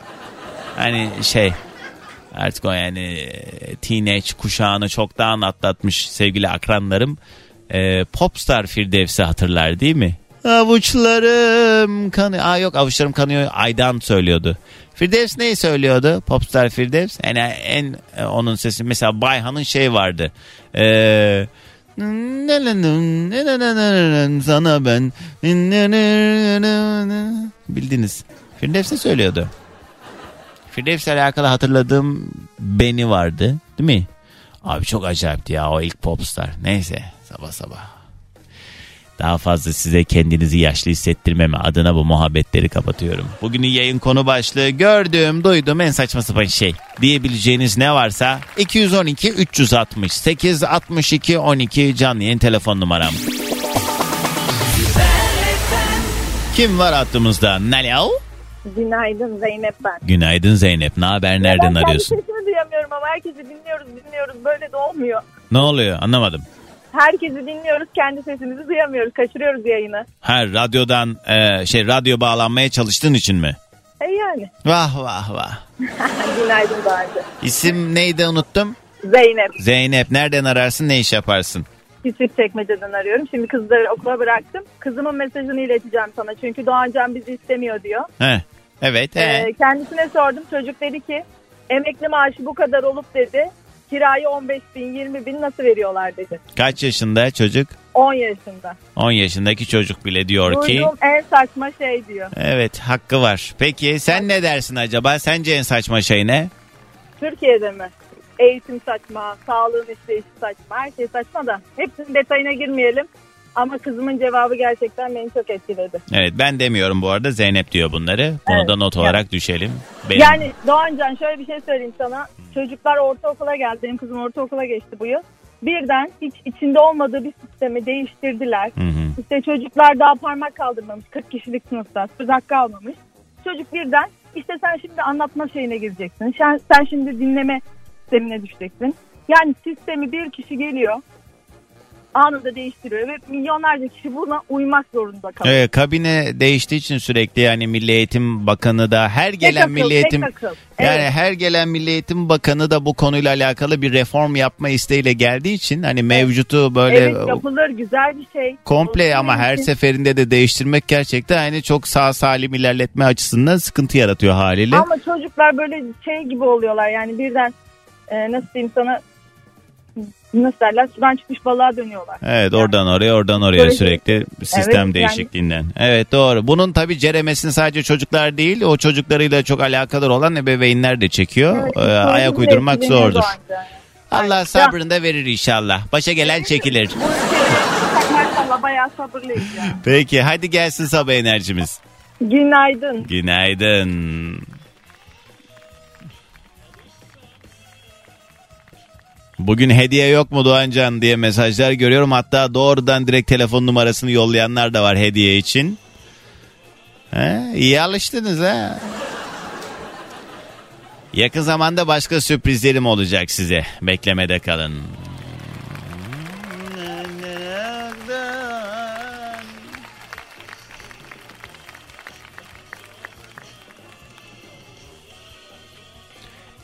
hani şey artık o yani teenage kuşağını çoktan atlatmış sevgili akranlarım. E, Popstar Firdevs'i hatırlar değil mi? Avuçlarım kanıyor. Aa yok avuçlarım kanıyor. Aydan söylüyordu. Firdevs neyi söylüyordu? Popstar Firdevs. Yani en e, onun sesi mesela Bayhan'ın şey vardı. Eee sana ben bildiniz. Firdevs ne söylüyordu? Firdevs'le alakalı hatırladığım Beni vardı. Değil mi? Abi çok acayipti ya o ilk popstar. Neyse sabah sabah. Daha fazla size kendinizi yaşlı hissettirmeme adına bu muhabbetleri kapatıyorum. Bugünün yayın konu başlığı gördüğüm, duyduğum en saçma sapan şey diyebileceğiniz ne varsa 212 368 62 12 canlı yayın telefon numaram. Kim var hattımızda? Alo? Günaydın Zeynep ben. Günaydın Zeynep. Ne haber? Nereden ben arıyorsun? kendi sesimi duyamıyorum ama herkesi dinliyoruz dinliyoruz. Böyle de olmuyor. Ne oluyor? Anlamadım. Herkesi dinliyoruz kendi sesimizi duyamıyoruz. Kaçırıyoruz yayını. Ha radyodan e, şey radyo bağlanmaya çalıştığın için mi? E yani. Vah vah vah. Günaydın Doğancı. İsim neydi unuttum? Zeynep. Zeynep nereden ararsın ne iş yaparsın? Küçük çekmeceden arıyorum. Şimdi kızları okula bıraktım. Kızımın mesajını ileteceğim sana. Çünkü Doğancan bizi istemiyor diyor. He. Evet. He. Ee, kendisine sordum. Çocuk dedi ki emekli maaşı bu kadar olup dedi. Kirayı 15 bin 20 bin nasıl veriyorlar dedi. Kaç yaşında çocuk? 10 yaşında. 10 yaşındaki çocuk bile diyor ki. Duyduğum en saçma şey diyor. Evet hakkı var. Peki sen ne dersin acaba? Sence en saçma şey ne? Türkiye'de mi? Eğitim saçma, sağlığın işleyişi saçma, her şey saçma da hepsinin detayına girmeyelim. Ama kızımın cevabı gerçekten beni çok etkiledi. Evet ben demiyorum bu arada Zeynep diyor bunları. Bunu Evet, da not yani- olarak düşelim. Benim... Yani Doğancan şöyle bir şey söyleyeyim sana. Çocuklar ortaokula geldi. Benim kızım ortaokula geçti bu yıl. Birden hiç içinde olmadığı bir sistemi değiştirdiler. Hı hı. İşte çocuklar daha parmak kaldırmamış. 40 kişilik sınıfta söz hakkı almamış. Çocuk birden işte sen şimdi anlatma şeyine gireceksin. Sen, sen şimdi dinleme sistemine düşeceksin. Yani sistemi bir kişi geliyor anında değiştiriyor ve milyonlarca kişi buna uymak zorunda kalıyor. Evet, kabine değiştiği için sürekli yani Milli Eğitim Bakanı da her gelen akıl, Milli Eğitim akıl. yani Evet. her gelen Milli Eğitim Bakanı da bu konuyla alakalı bir reform yapma isteğiyle geldiği için hani mevcutu böyle Evet yapılır güzel bir şey. komple Olsun ama her için. seferinde de değiştirmek gerçekten hani çok sağ salim ilerletme açısından sıkıntı yaratıyor haliyle. Ama çocuklar böyle şey gibi oluyorlar yani birden e, nasıl diyeyim sana nasıl derler sudan çıkmış balığa dönüyorlar. Evet oradan oraya oradan oraya Böyle sürekli sistem yani- değişikliğinden. Evet doğru. Bunun tabii ceremesini sadece çocuklar değil o çocuklarıyla çok alakadar olan ebeveynler de çekiyor. Evet, Ee, ayak uydurmak zordur. Allah sabrını da verir inşallah. Başa gelen çekilir. Maşallah bayağı sabırlıyız yani. Peki hadi gelsin sabah enerjimiz. Günaydın. Günaydın. Bugün hediye yok mu Doğancan diye mesajlar görüyorum. Hatta doğrudan direkt telefon numarasını yollayanlar da var hediye için. He, iyi alıştınız ha. Yakın zamanda başka sürprizlerim olacak size. Beklemede kalın.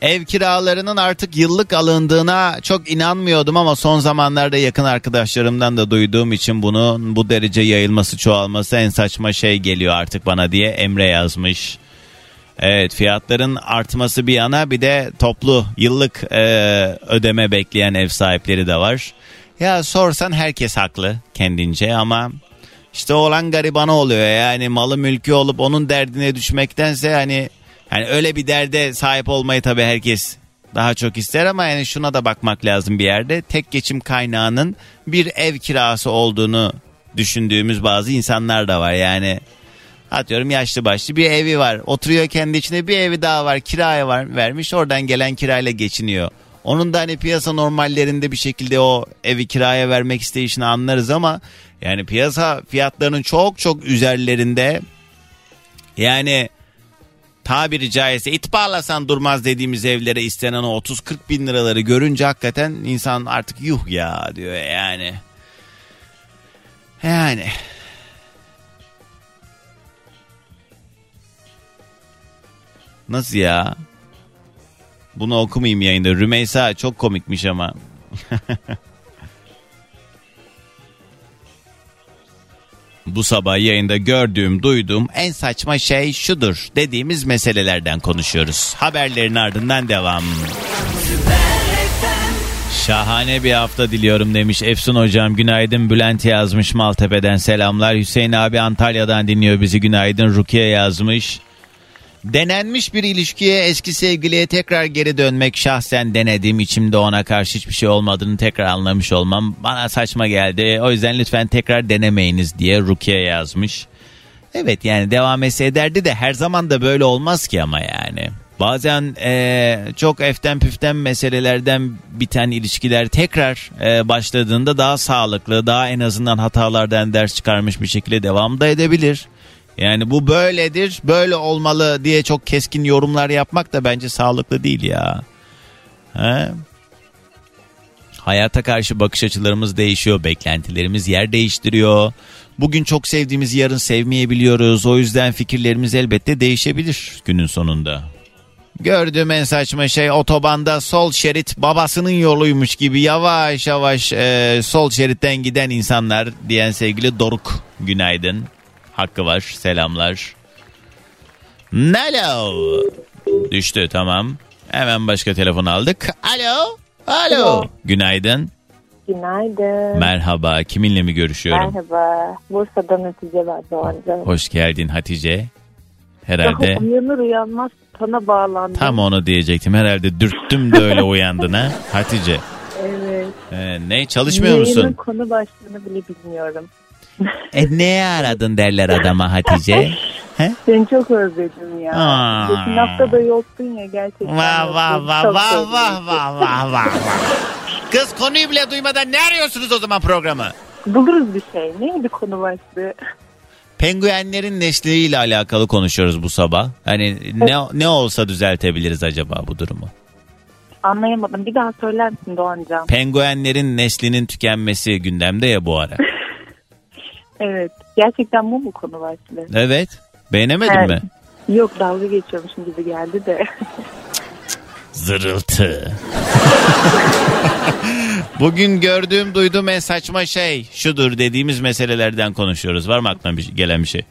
Ev kiralarının artık yıllık alındığına çok inanmıyordum ama son zamanlarda yakın arkadaşlarımdan da duyduğum için bunun bu derece yayılması çoğalması en saçma şey geliyor artık bana diye Emre yazmış. Evet fiyatların artması bir yana bir de toplu yıllık e, ödeme bekleyen ev sahipleri de var. Ya sorsan herkes haklı kendince ama işte olan garibana oluyor yani malı mülkü olup onun derdine düşmektense hani hani öyle bir derde sahip olmayı tabii herkes daha çok ister ama yani şuna da bakmak lazım bir yerde. Tek geçim kaynağının bir ev kirası olduğunu düşündüğümüz bazı insanlar da var. Yani atıyorum yaşlı başlı bir evi var. Oturuyor kendi içinde bir evi daha var. Kiraya var vermiş oradan gelen kirayla geçiniyor. Onun da hani piyasa normallerinde bir şekilde o evi kiraya vermek isteyişini anlarız ama yani piyasa fiyatlarının çok çok üzerlerinde yani tabiri caizse it bağlasan durmaz dediğimiz evlere istenen o 30-40 bin liraları görünce hakikaten insan artık yuh ya diyor yani. Yani. Nasıl ya? Bunu okumayayım yayında. Rümeysa çok komikmiş ama. Bu sabah yayında gördüğüm, duyduğum en saçma şey şudur dediğimiz meselelerden konuşuyoruz. Haberlerin ardından devam. Şahane bir hafta diliyorum demiş Efsun hocam. Günaydın Bülent yazmış Maltepe'den selamlar. Hüseyin abi Antalya'dan dinliyor bizi. Günaydın Rukiye yazmış. Denenmiş bir ilişkiye eski sevgiliye tekrar geri dönmek şahsen denedim. içimde ona karşı hiçbir şey olmadığını tekrar anlamış olmam bana saçma geldi. O yüzden lütfen tekrar denemeyiniz diye Rukiye yazmış. Evet yani devam etse ederdi de her zaman da böyle olmaz ki ama yani. Bazen eee, çok eften püften meselelerden biten ilişkiler tekrar eee, başladığında daha sağlıklı, daha en azından hatalardan ders çıkarmış bir şekilde devam da edebilir. Yani bu böyledir, böyle olmalı diye çok keskin yorumlar yapmak da bence sağlıklı değil ya. He? Hayata karşı bakış açılarımız değişiyor, beklentilerimiz yer değiştiriyor. Bugün çok sevdiğimizi yarın sevmeyebiliyoruz. O yüzden fikirlerimiz elbette değişebilir günün sonunda. Gördüğüm en saçma şey otobanda sol şerit babasının yoluymuş gibi yavaş yavaş e, sol şeritten giden insanlar diyen sevgili Doruk. Günaydın. Hakkı var. Selamlar. Hello. Düştü tamam. Hemen başka telefon aldık. Alo. Alo. Günaydın. Günaydın. Merhaba. Kiminle mi görüşüyorum? Merhaba. Bursa'dan Hatice ben Doğancan. Hoş geldin Hatice. Herhalde Daha uyanır uyanmaz sana bağlandım. tam onu diyecektim. Herhalde dürttüm de öyle uyandın ha. Hatice. Evet. Ee, ne çalışmıyor Yayının musun? konu başlığını bile bilmiyorum. E ne aradın derler adama Hatice. He? Seni çok özledim ya. Aa. Geçen hafta da yoktun ya gerçekten. Vah vah vah vah vah vah vah vah. Kız konuyu bile duymadan ne arıyorsunuz o zaman programı? Buluruz bir şey. Neydi konu başlığı? Penguenlerin nesliyle alakalı konuşuyoruz bu sabah. Hani ne ne olsa düzeltebiliriz acaba bu durumu? Anlayamadım. Bir daha söyler misin Doğancan? Penguenlerin neslinin tükenmesi gündemde ya bu ara. Evet. Gerçekten bu mu konu başlığı? Evet. Beğenemedin Evet. mi? Yok dalga geçiyormuşum gibi geldi de. Zırıltı. Bugün gördüğüm, duyduğum en saçma şey şudur dediğimiz meselelerden konuşuyoruz. Var mı aklına bir, gelen bir şey?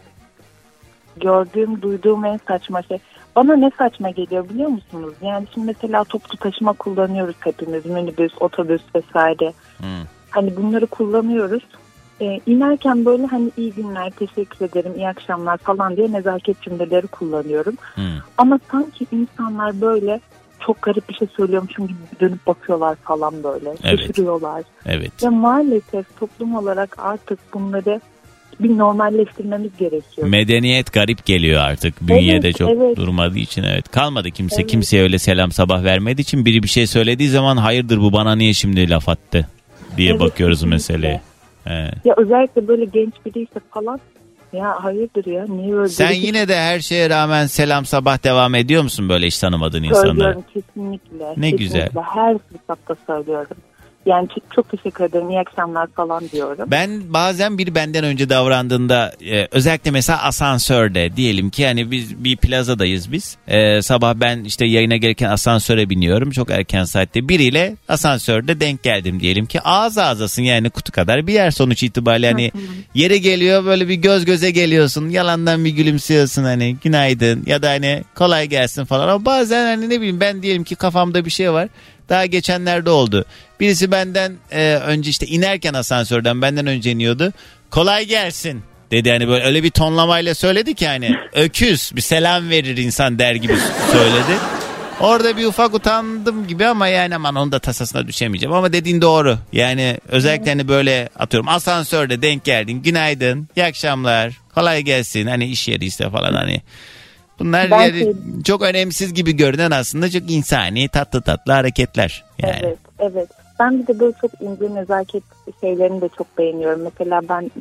Gördüğüm, duyduğum en saçma şey. Bana ne saçma geliyor biliyor musunuz? Yani şimdi mesela toplu taşıma kullanıyoruz hepimiz. Minibüs, otobüs vesaire. Hani bunları kullanıyoruz. Ee, inerken böyle hani iyi günler, teşekkür ederim, iyi akşamlar falan diye nezaket cümleleri kullanıyorum. Hmm. Ama sanki insanlar böyle çok garip bir şey söylüyormuşum gibi dönüp bakıyorlar falan böyle. Evet. Şaşırıyorlar. Evet. Ve maalesef toplum olarak artık bunları bir normalleştirmemiz gerekiyor. Medeniyet garip geliyor artık. Bünyede Evet, çok evet. durmadığı için evet. Kalmadı kimse. Evet. Kimseye öyle selam sabah vermediği için biri bir şey söylediği zaman hayırdır bu bana niye şimdi laf attı diye Evet, bakıyoruz kesinlikle. meseleye. Evet. Ya özellikle böyle genç biriyse falan ya hayırdır ya niye böyle Sen şey yine de her şeye rağmen selam sabah devam ediyor musun böyle hiç tanımadığın insanlara? söylüyorum kesinlikle. Ne kesinlikle. güzel. Her fırsatta söylüyorum. Yani çok, teşekkür ederim iyi akşamlar falan diyorum. Ben bazen bir benden önce davrandığında e, özellikle mesela asansörde diyelim ki hani biz bir plazadayız biz. E, sabah ben işte yayına gelirken asansöre biniyorum çok erken saatte biriyle asansörde denk geldim diyelim ki ağız ağzasın yani kutu kadar bir yer sonuç itibariyle hani yere geliyor böyle bir göz göze geliyorsun yalandan bir gülümsüyorsun hani günaydın ya da hani kolay gelsin falan ama bazen hani ne bileyim ben diyelim ki kafamda bir şey var daha geçenlerde oldu. Birisi benden e, önce işte inerken asansörden benden önce iniyordu. Kolay gelsin dedi hani böyle öyle bir tonlamayla söyledi ki hani öküz bir selam verir insan der gibi söyledi. Orada bir ufak utandım gibi ama yani aman onun da tasasına düşemeyeceğim. Ama dediğin doğru. Yani özellikle hani böyle atıyorum asansörde denk geldin. Günaydın, iyi akşamlar, kolay gelsin. Hani iş yeri ise falan hani. Bunlar Ben yani şey- çok önemsiz gibi görünen aslında çok insani tatlı tatlı hareketler. Yani. Evet, evet. Ben bir de böyle çok ince nezaket şeylerini de çok beğeniyorum. Mesela ben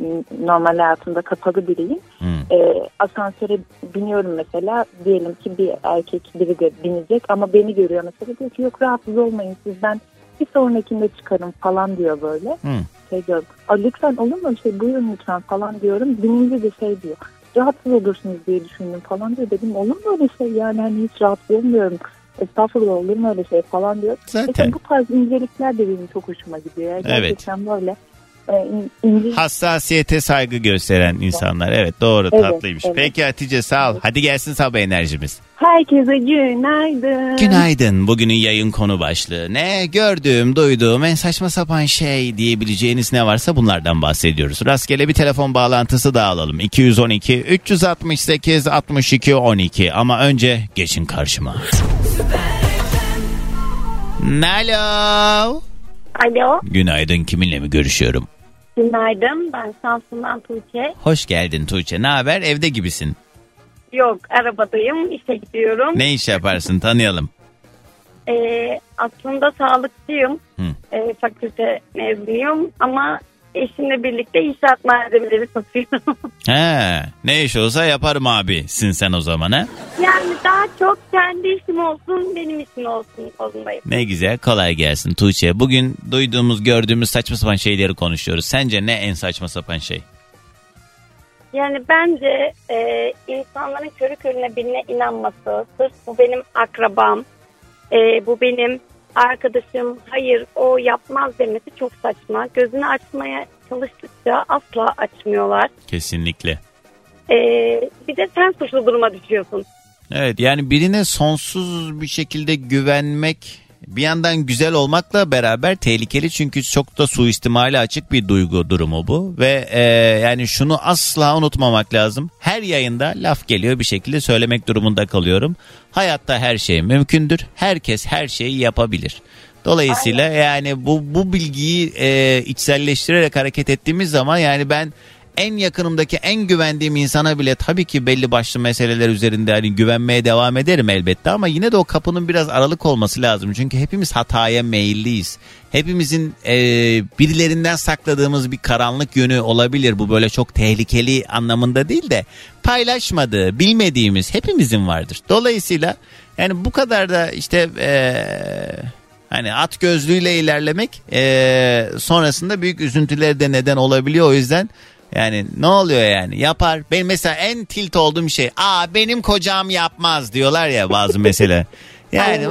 normal hayatımda kapalı biriyim. Hmm. Ee, asansöre biniyorum mesela. Diyelim ki bir erkek biri de binecek ama beni görüyor mesela. Diyor ki yok rahatsız olmayın siz ben bir sonrakinde çıkarım falan diyor böyle. Hmm. Şey diyorum. "Aa, lütfen olur mu şey buyurun lütfen falan diyorum. Binince de şey diyor. Rahatsız olursunuz diye düşündüm falan diyor. Dedim olur mu öyle şey yani hani hiç rahatsız olmuyorum. Estağfurullah olur mu öyle şey falan diyor. Zaten. Mesela bu tarz incelikler de benim çok hoşuma gidiyor. Yani Evet. Gerçekten böyle e, in- ince Hassasiyete saygı gösteren insanlar. Evet doğru Evet, tatlıymış. evet. Peki Hatice sağ ol. Hadi gelsin sabah enerjimiz. Herkese günaydın. Günaydın. Bugünün yayın konu başlığı. Ne gördüğüm, duyduğum en saçma sapan şey diyebileceğiniz ne varsa bunlardan bahsediyoruz. Rastgele bir telefon bağlantısı da alalım. 212 368 62 12 ama önce geçin karşıma. Alo. Alo, Günaydın kiminle mi görüşüyorum? Günaydın. Ben Samsun'dan Tuğçe. Hoş geldin Tuğçe. Ne haber? Evde gibisin. Yok, arabadayım, işe gidiyorum. Ne iş yaparsın tanıyalım. Ee, aslında sağlıkçıyım. Hı. Ee, fakülte mezunuyum ama eşimle birlikte inşaat malzemeleri satıyorum. He, ne iş olsa yaparım abi sin sen o zaman ha. yani daha çok kendi işim olsun benim işim olsun modundayım. Ne güzel kolay gelsin Tuğçe. Bugün duyduğumuz gördüğümüz saçma sapan şeyleri konuşuyoruz. Sence ne en saçma sapan şey? Yani bence e, insanların körü körüne birine inanması, sırf bu benim akrabam, e, bu benim arkadaşım, hayır o yapmaz demesi çok saçma. Gözünü açmaya çalıştıkça asla açmıyorlar. Kesinlikle. E, bir de sen suçlu duruma düşüyorsun. Evet yani birine sonsuz bir şekilde güvenmek bir yandan güzel olmakla beraber tehlikeli çünkü çok da suistimali açık bir duygu durumu bu. Ve e, yani şunu asla unutmamak lazım. Her yayında laf geliyor bir şekilde söylemek durumunda kalıyorum. Hayatta her şey mümkündür. Herkes her şeyi yapabilir. Dolayısıyla yani bu bu bilgiyi e, içselleştirerek hareket ettiğimiz zaman yani ben en yakınımdaki en güvendiğim insana bile tabii ki belli başlı meseleler üzerinde hani güvenmeye devam ederim elbette ama yine de o kapının biraz aralık olması lazım. Çünkü hepimiz hataya meyilliyiz. Hepimizin e, birilerinden sakladığımız bir karanlık yönü olabilir. Bu böyle çok tehlikeli anlamında değil de paylaşmadığı, bilmediğimiz hepimizin vardır. Dolayısıyla yani bu kadar da işte e, hani at gözlüğüyle ilerlemek e, sonrasında büyük üzüntülere de neden olabiliyor. O yüzden yani ne oluyor yani yapar. Benim mesela en tilt olduğum şey aa benim kocam yapmaz diyorlar ya bazı mesele. Yani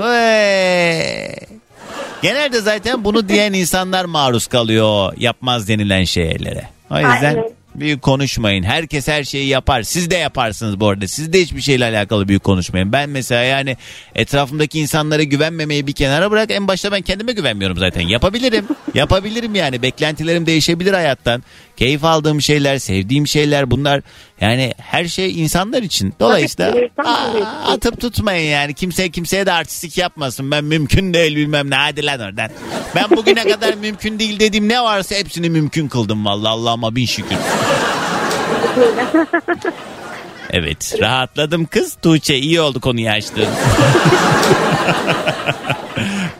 genelde zaten bunu diyen insanlar maruz kalıyor yapmaz denilen şeylere. O yüzden Aynen. Büyük konuşmayın. Herkes her şeyi yapar. Siz de yaparsınız bu arada. Siz de hiçbir şeyle alakalı büyük konuşmayın. Ben mesela yani etrafımdaki insanlara güvenmemeyi bir kenara bırak. En başta ben kendime güvenmiyorum zaten. Yapabilirim. Yapabilirim yani. Beklentilerim değişebilir hayattan. Keyif aldığım şeyler, sevdiğim şeyler bunlar. Yani her şey insanlar için. Dolayısıyla Tabii insan aa, atıp tutmayın yani. Kimse kimseye de artistik yapmasın. Ben mümkün değil bilmem ne. Hadi lan oradan. Ben bugüne kadar mümkün değil dediğim ne varsa hepsini mümkün kıldım vallahi Allah'ıma bin şükür. Evet rahatladım kız Tuğçe iyi oldu konuyu açtın.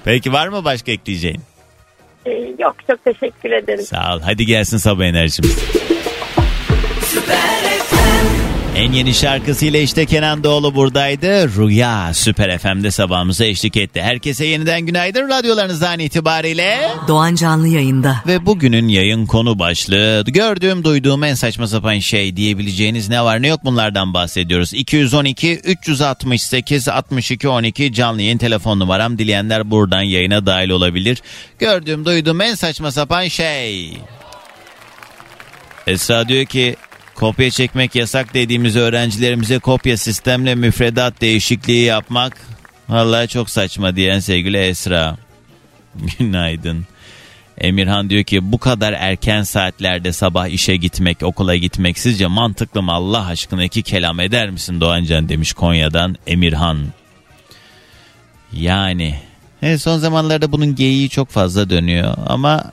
Peki var mı başka ekleyeceğin? E, yok çok teşekkür ederim. Sağ ol hadi gelsin sabah enerjim. En yeni şarkısıyla işte Kenan Doğulu buradaydı. Rüya Süper FM'de sabahımıza eşlik etti. Herkese yeniden günaydın radyolarınızdan itibariyle. Doğan Canlı yayında. Ve bugünün yayın konu başlığı gördüğüm duyduğum en saçma sapan şey diyebileceğiniz ne var ne yok bunlardan bahsediyoruz. 212 368 62 12 canlı yayın telefon numaram dileyenler buradan yayına dahil olabilir. Gördüğüm duyduğum en saçma sapan şey. Esra diyor ki kopya çekmek yasak dediğimiz öğrencilerimize kopya sistemle müfredat değişikliği yapmak vallahi çok saçma diyen sevgili Esra. Günaydın. Emirhan diyor ki bu kadar erken saatlerde sabah işe gitmek, okula gitmek sizce mantıklı mı Allah aşkına iki kelam eder misin Doğancan demiş Konya'dan Emirhan. Yani evet, son zamanlarda bunun geyiği çok fazla dönüyor ama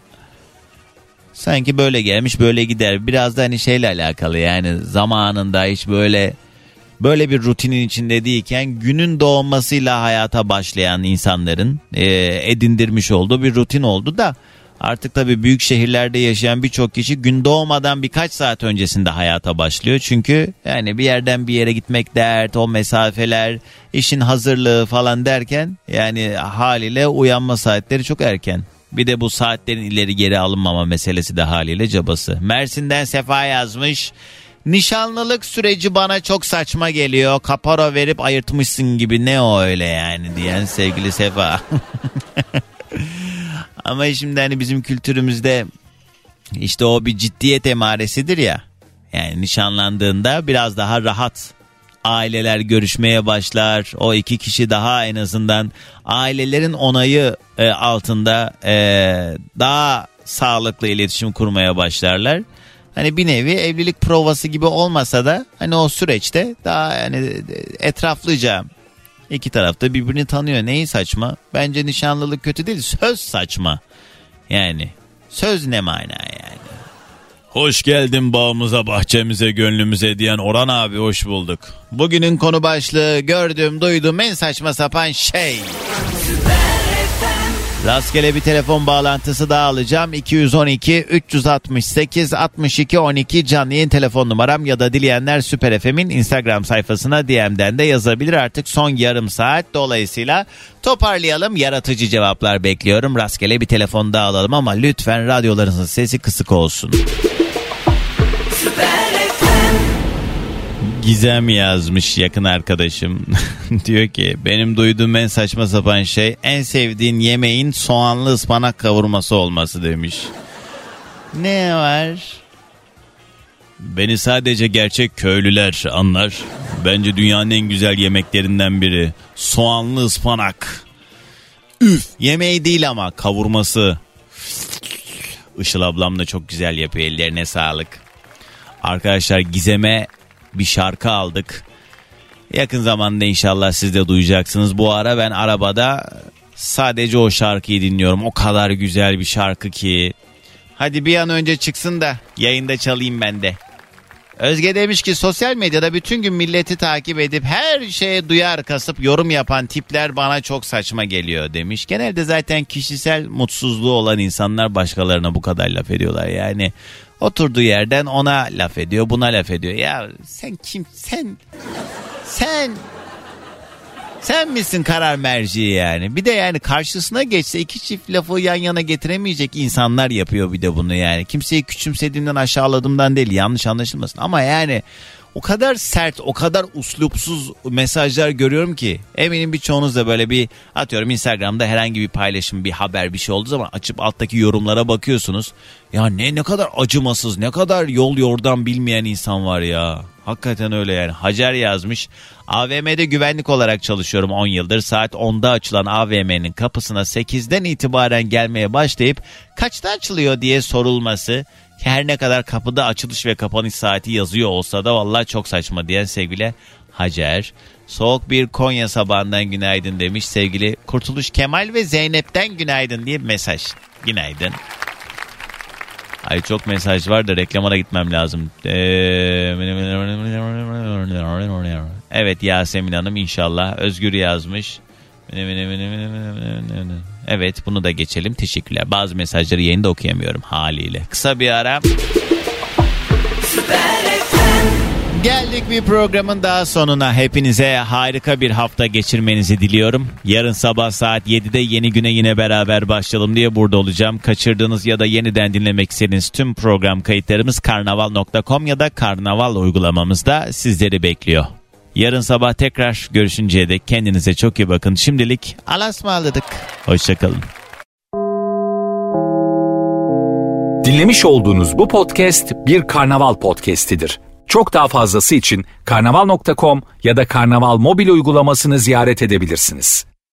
sanki böyle gelmiş böyle gider. Biraz da hani şeyle alakalı yani zamanında hiç böyle böyle bir rutinin içinde değilken günün doğmasıyla hayata başlayan insanların e, edindirmiş olduğu bir rutin oldu da artık tabii büyük şehirlerde yaşayan birçok kişi gün doğmadan birkaç saat öncesinde hayata başlıyor. Çünkü yani bir yerden bir yere gitmek dert, o mesafeler, işin hazırlığı falan derken yani haliyle uyanma saatleri çok erken. Bir de bu saatlerin ileri geri alınmama meselesi de haliyle cabası. Mersin'den Sefa yazmış. Nişanlılık süreci bana çok saçma geliyor. Kapara verip ayırtmışsın gibi ne o öyle yani diyen sevgili Sefa. Ama şimdi hani bizim kültürümüzde işte o bir ciddiyet emaresidir ya. Yani nişanlandığında biraz daha rahat aileler görüşmeye başlar. O iki kişi daha en azından ailelerin onayı e, altında e, daha sağlıklı iletişim kurmaya başlarlar. Hani bir nevi evlilik provası gibi olmasa da hani o süreçte daha yani etraflıca iki tarafta birbirini tanıyor. Neyi saçma? Bence nişanlılık kötü değil. Söz saçma. Yani söz ne mana yani? Hoş geldin bağımıza, bahçemize, gönlümüze diyen Orhan abi hoş bulduk. Bugünün konu başlığı gördüğüm, duyduğum en saçma sapan şey. Rastgele bir telefon bağlantısı daha alacağım. 212 368 62 12 canlı yayın telefon numaram ya da dileyenler Süper FM'in Instagram sayfasına DM'den de yazabilir. Artık son yarım saat dolayısıyla toparlayalım. Yaratıcı cevaplar bekliyorum. Rastgele bir telefon daha alalım ama lütfen radyolarınızın sesi kısık olsun. Gizem yazmış yakın arkadaşım. Diyor ki benim duyduğum en saçma sapan şey en sevdiğin yemeğin soğanlı ıspanak kavurması olması demiş. Ne var? Beni sadece gerçek köylüler anlar. Bence dünyanın en güzel yemeklerinden biri. Soğanlı ıspanak. Üf yemeği değil ama kavurması. Işıl ablam da çok güzel yapıyor ellerine sağlık. Arkadaşlar Gizem'e bir şarkı aldık. Yakın zamanda inşallah siz de duyacaksınız. Bu ara ben arabada sadece o şarkıyı dinliyorum. O kadar güzel bir şarkı ki. Hadi bir an önce çıksın da yayında çalayım ben de. Özge demiş ki sosyal medyada bütün gün milleti takip edip her şeye duyar kasıp yorum yapan tipler bana çok saçma geliyor demiş. Genelde zaten kişisel mutsuzluğu olan insanlar başkalarına bu kadar laf ediyorlar. Yani oturduğu yerden ona laf ediyor buna laf ediyor. Ya sen kim sen sen sen misin karar merci yani? Bir de yani karşısına geçse iki çift lafı yan yana getiremeyecek insanlar yapıyor bir de bunu yani. Kimseyi küçümsediğimden aşağıladığımdan değil yanlış anlaşılmasın. Ama yani o kadar sert, o kadar uslupsuz mesajlar görüyorum ki eminim birçoğunuz da böyle bir atıyorum Instagram'da herhangi bir paylaşım, bir haber, bir şey olduğu zaman açıp alttaki yorumlara bakıyorsunuz. Ya ne ne kadar acımasız, ne kadar yol yordan bilmeyen insan var ya. Hakikaten öyle yani. Hacer yazmış. AVM'de güvenlik olarak çalışıyorum 10 yıldır. Saat 10'da açılan AVM'nin kapısına 8'den itibaren gelmeye başlayıp kaçta açılıyor diye sorulması her ne kadar kapıda açılış ve kapanış saati yazıyor olsa da vallahi çok saçma diyen sevgili Hacer. Soğuk bir Konya sabahından günaydın demiş sevgili Kurtuluş Kemal ve Zeynep'ten günaydın diye mesaj. Günaydın. Ay çok mesaj var da reklamana gitmem lazım. Evet Yasemin Hanım inşallah. Özgür yazmış. Evet bunu da geçelim. Teşekkürler. Bazı mesajları yayında okuyamıyorum haliyle. Kısa bir ara. Geldik bir programın daha sonuna. Hepinize harika bir hafta geçirmenizi diliyorum. Yarın sabah saat 7'de yeni güne yine beraber başlayalım diye burada olacağım. Kaçırdığınız ya da yeniden dinlemek istediğiniz tüm program kayıtlarımız karnaval.com ya da karnaval uygulamamızda sizleri bekliyor. Yarın sabah tekrar görüşünceye dek kendinize çok iyi bakın. Şimdilik alasmaladık. Hoşçakalın. Dinlemiş olduğunuz bu podcast bir karnaval podcastidir. Çok daha fazlası için karnaval.com ya da karnaval mobil uygulamasını ziyaret edebilirsiniz.